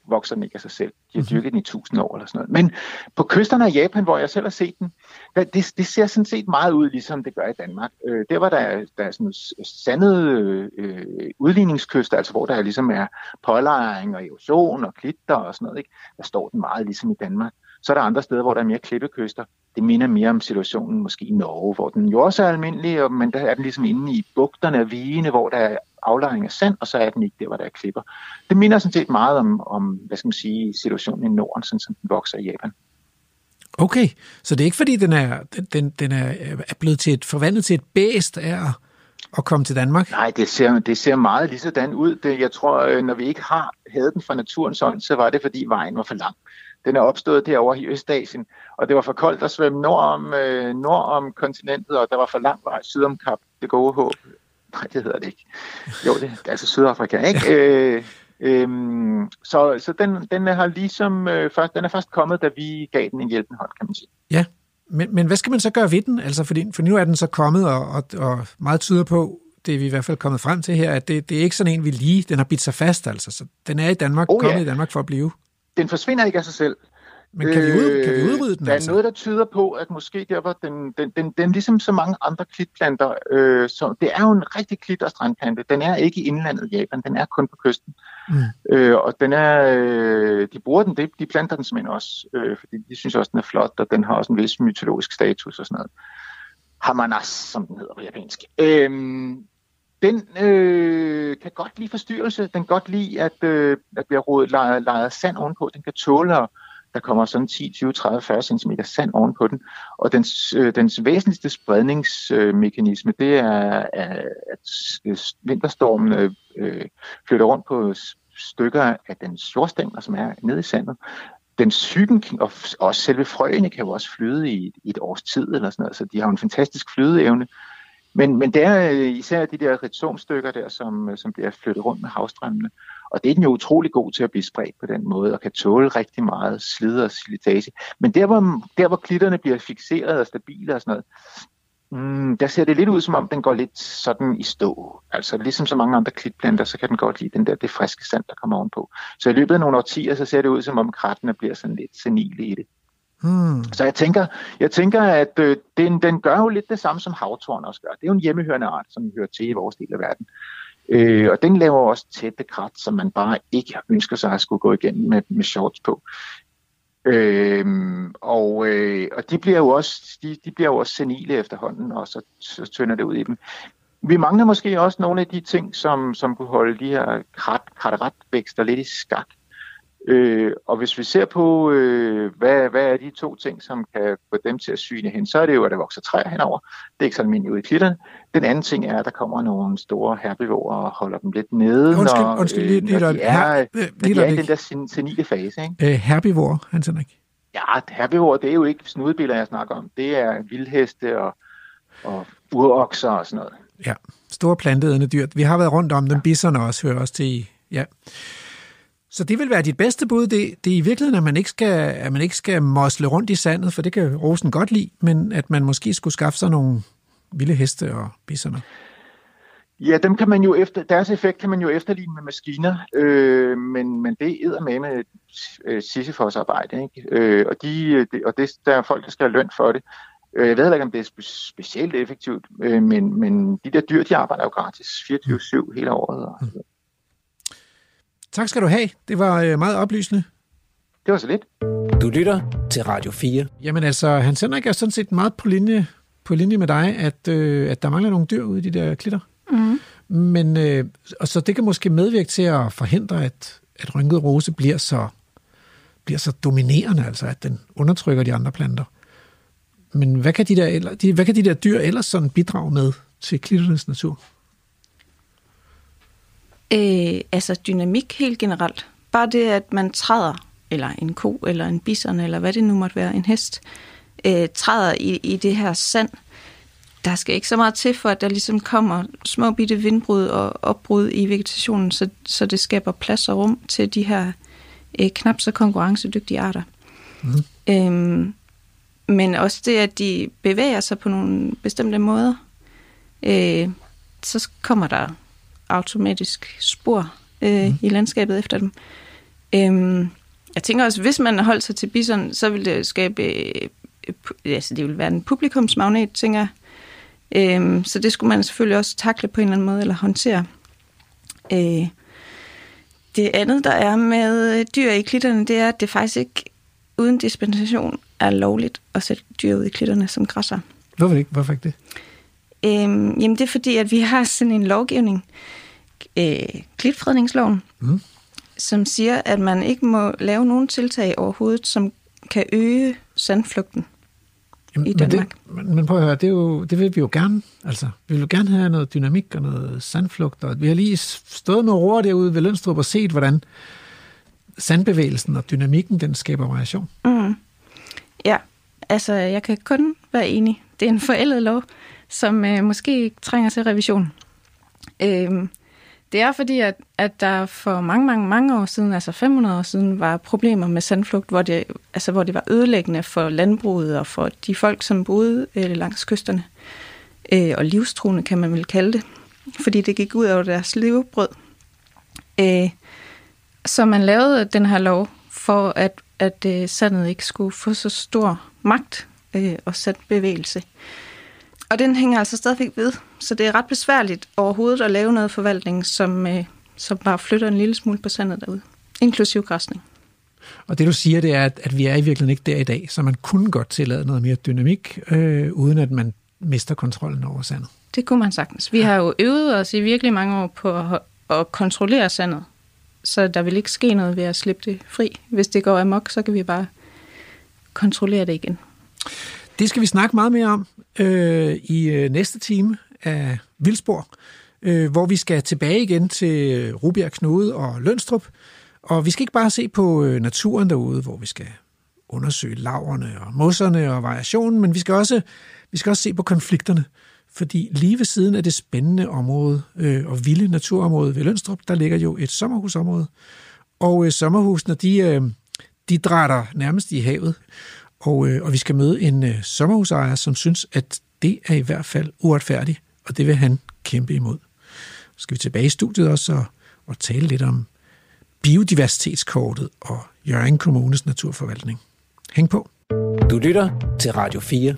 vokser den ikke af sig selv. De har dyrket den i tusind år eller sådan noget. Men på kysterne af Japan, hvor jeg selv har set den, der, det, det ser sådan set meget ud, ligesom det gør i Danmark. Øh, der var der, der er sådan sandede øh, udligningskyster, altså hvor der ligesom er pålejring og erosion og klitter og sådan noget. Ikke? Der står den meget ligesom i Danmark. Så er der andre steder, hvor der er mere klippekyster. Det minder mere om situationen måske i Norge, hvor den jo også er almindelig, og- men der er den ligesom inde i bugterne af vigene, hvor der er aflejring af sand, og så er den ikke der, hvor der er klipper. Det minder sådan set meget om, om hvad skal man sige, situationen i Norden, sådan som den vokser i Japan. Okay, så det er ikke fordi, den er, den- den, er, er blevet til et, forvandlet til et bæst af at, at komme til Danmark. Nej, det ser, det ser meget lige sådan ud. Det, jeg tror, øh, når vi ikke har havde den fra naturens ånd, så var det, fordi vejen var for lang. Den er opstået derovre i Østasien, og det var for koldt at svømme nord om, øh, nord om kontinentet, og der var for lang vej syd om Kap, det gode håb. Nej, det hedder det ikke. Jo, det er altså Sydafrika, ikke? Øh, øhm, så så den, den har ligesom, øh, først, den er først kommet, da vi gav den en hjælpende hånd, kan man sige. Ja, men, men hvad skal man så gøre ved den? Altså, fordi, for nu er den så kommet, og, og, og meget tyder på, det er vi i hvert fald kommet frem til her, at det, det er ikke sådan en, vi lige, den har bidt sig fast, altså. Så den er i Danmark, oh, kommet ja. i Danmark for at blive. Den forsvinder ikke af sig selv. Men kan, vi, ud, kan vi udrydde den, Øh, Der er altså? noget, der tyder på, at måske der var den, den, den, den ligesom så mange andre klitplanter, øh, så det er jo en rigtig klit- og strandplante. Den er ikke i indlandet i Japan, den er kun på kysten. Mm. Øh, og den er, øh, de bruger den, de, de planter den simpelthen også, øh, fordi de synes også, den er flot, og den har også en vis mytologisk status og sådan noget. Hamanas, som den hedder på japansk. Øh, den øh, kan godt lide forstyrrelse. Den kan godt lide, at, øh, at bliver rodet, lejet, lejet sand ovenpå. Den kan tåle, at der kommer sådan 10, 20, 30, 40 cm sand ovenpå den. Og dens, øh, dens væsentligste spredningsmekanisme, det er, at øh, vinterstormen øh, øh, flytter rundt på stykker af dens jordstængler, som er nede i sandet. Den sygen, og også selve frøene kan jo også flyde i, et års tid, eller sådan noget, så de har en fantastisk flydeevne. Men, men det er øh, især de der rhizomstykker der, som, øh, som bliver flyttet rundt med havstrømmene. Og det er den jo utrolig god til at blive spredt på den måde, og kan tåle rigtig meget slid og silitage. Men der hvor, der, hvor klitterne bliver fixeret og stabile og sådan noget, Mm, der ser det lidt ud, som om den går lidt sådan i stå. Altså ligesom så mange andre klitplanter, så kan den godt lide den der, det friske sand, der kommer ovenpå. Så i løbet af nogle årtier, så ser det ud, som om krattene bliver sådan lidt senile i det. Hmm. Så jeg tænker, jeg tænker at øh, den, den gør jo lidt det samme, som havtorn også gør. Det er jo en hjemmehørende art, som hører til i vores del af verden. Øh, og den laver også tætte krat, som man bare ikke ønsker sig at skulle gå igennem med, med shorts på. Øh, og, øh, og de bliver jo også de, de bliver jo også senile efterhånden, og så, så tynder det ud i dem. Vi mangler måske også nogle af de ting, som, som kunne holde de her krat, kratretvækster lidt i skak. Øh, og hvis vi ser på, øh, hvad, hvad er de to ting, som kan få dem til at syne hen, så er det jo, at der vokser træer henover. Det er ikke så almindeligt ude i klitterne. Den anden ting er, at der kommer nogle store herbivorer og holder dem lidt nede, Undskyld, når, undskyld, øh, lige, lige, når de er, her, når lige, de er i den der sen- senile fase. Ikke? øh, herbivor, Hans Henrik. Ja, herbivore, det er jo ikke snudebiller, jeg snakker om. Det er vildheste og, og urokser og sådan noget. Ja, store planteædende dyr. Vi har været rundt om dem. Bisserne også hører også til i. Ja. Så det vil være dit bedste bud. Det, det er i virkeligheden, at man, ikke skal, at man ikke skal mosle rundt i sandet, for det kan rosen godt lide, men at man måske skulle skaffe sig nogle vilde heste og bisserne. Ja, dem kan man jo efter, deres effekt kan man jo efterligne med maskiner, øh, men, men det er med med øh, Sisyfos arbejde, ikke? Øh, og, de, de, og det, der er folk, der skal have løn for det. Øh, jeg ved ikke, om det er spe- specielt effektivt, øh, men, men de der dyr, de arbejder jo gratis 24-7 hele året. Og, Tak skal du have. Det var øh, meget oplysende. det var så lidt. Du lytter til Radio 4. Jamen altså, Hans Henrik er sådan set meget på linje, på linje med dig, at, øh, at der mangler nogle dyr ude i de der klitter. Mm. Men, øh, og så det kan måske medvirke til at forhindre, at, at rynket rose bliver så, bliver så dominerende, altså at den undertrykker de andre planter. Men hvad kan de der, eller, de, hvad kan de der dyr ellers sådan bidrage med til klitternes natur? Øh, altså dynamik helt generelt. Bare det, at man træder, eller en ko, eller en bison, eller hvad det nu måtte være, en hest, øh, træder i, i det her sand. Der skal ikke så meget til, for at der ligesom kommer små bitte vindbrud og opbrud i vegetationen, så, så det skaber plads og rum til de her øh, knap så konkurrencedygtige arter. Mm. Øhm, men også det, at de bevæger sig på nogle bestemte måder, øh, så kommer der automatisk spor øh, mm. i landskabet efter dem. Øhm, jeg tænker også, hvis man holdt sig til bison, så ville det skabe, øh, altså det ville være en publikumsmagnet, tænker jeg. Øhm, så det skulle man selvfølgelig også takle på en eller anden måde, eller håndtere. Øh, det andet, der er med dyr i klitterne, det er, at det faktisk ikke uden dispensation er lovligt at sætte dyr ud i klitterne som græsser. Hvorfor ikke? Hvorfor ikke det? Øhm, jamen det er fordi, at vi har sådan en lovgivning, øh, klitfredningsloven, Mm. som siger, at man ikke må lave nogen tiltag overhovedet, som kan øge sandflugten. Jamen, I men det, Danmark. men, men prøv at høre, det, er jo, det vil vi jo gerne. Altså, vi vil jo gerne have noget dynamik og noget sandflugt. Og vi har lige stået med roer derude ved Lønstrup og set, hvordan sandbevægelsen og dynamikken, den skaber variation. Mm. Ja, altså jeg kan kun være enig. Det er en forældet lov, som øh, måske ikke trænger til revision. Øhm, det er fordi, at, at der for mange, mange, mange år siden, altså 500 år siden, var problemer med sandflugt, hvor det, altså, hvor det var ødelæggende for landbruget og for de folk, som boede øh, langs kysterne. Øh, og livstruende, kan man vel kalde det. Fordi det gik ud over deres levebrød. Øh, så man lavede den her lov for, at, at øh, sandet ikke skulle få så stor magt øh, og sat bevægelse. Og den hænger altså stadigvæk ved, så det er ret besværligt overhovedet at lave noget forvaltning, som, øh, som bare flytter en lille smule på sandet derude, inklusiv græsning. Og det du siger, det er, at, at vi er i virkeligheden ikke der i dag, så man kunne godt tillade noget mere dynamik, øh, uden at man mister kontrollen over sandet. Det kunne man sagtens. Vi har jo øvet os i virkelig mange år på at, at kontrollere sandet, så der vil ikke ske noget ved at slippe det fri. Hvis det går amok, så kan vi bare kontrollere det igen. Det skal vi snakke meget mere om øh, i øh, næste time af Vildspor, øh, hvor vi skal tilbage igen til Rubjerg Knude og Lønstrup. Og vi skal ikke bare se på øh, naturen derude, hvor vi skal undersøge laverne og mosserne og variationen, men vi skal også, vi skal også se på konflikterne. Fordi lige ved siden af det spændende område øh, og vilde naturområde ved Lønstrup, der ligger jo et sommerhusområde. Og øh, sommerhusene, de, øh, de drætter nærmest i havet. Og, øh, og vi skal møde en øh, sommerhusejer, som synes, at det er i hvert fald uretfærdigt, og det vil han kæmpe imod. Så skal vi tilbage i studiet også og, og tale lidt om biodiversitetskortet og Jørgen Kommunes naturforvaltning. Hæng på. Du lytter til Radio 4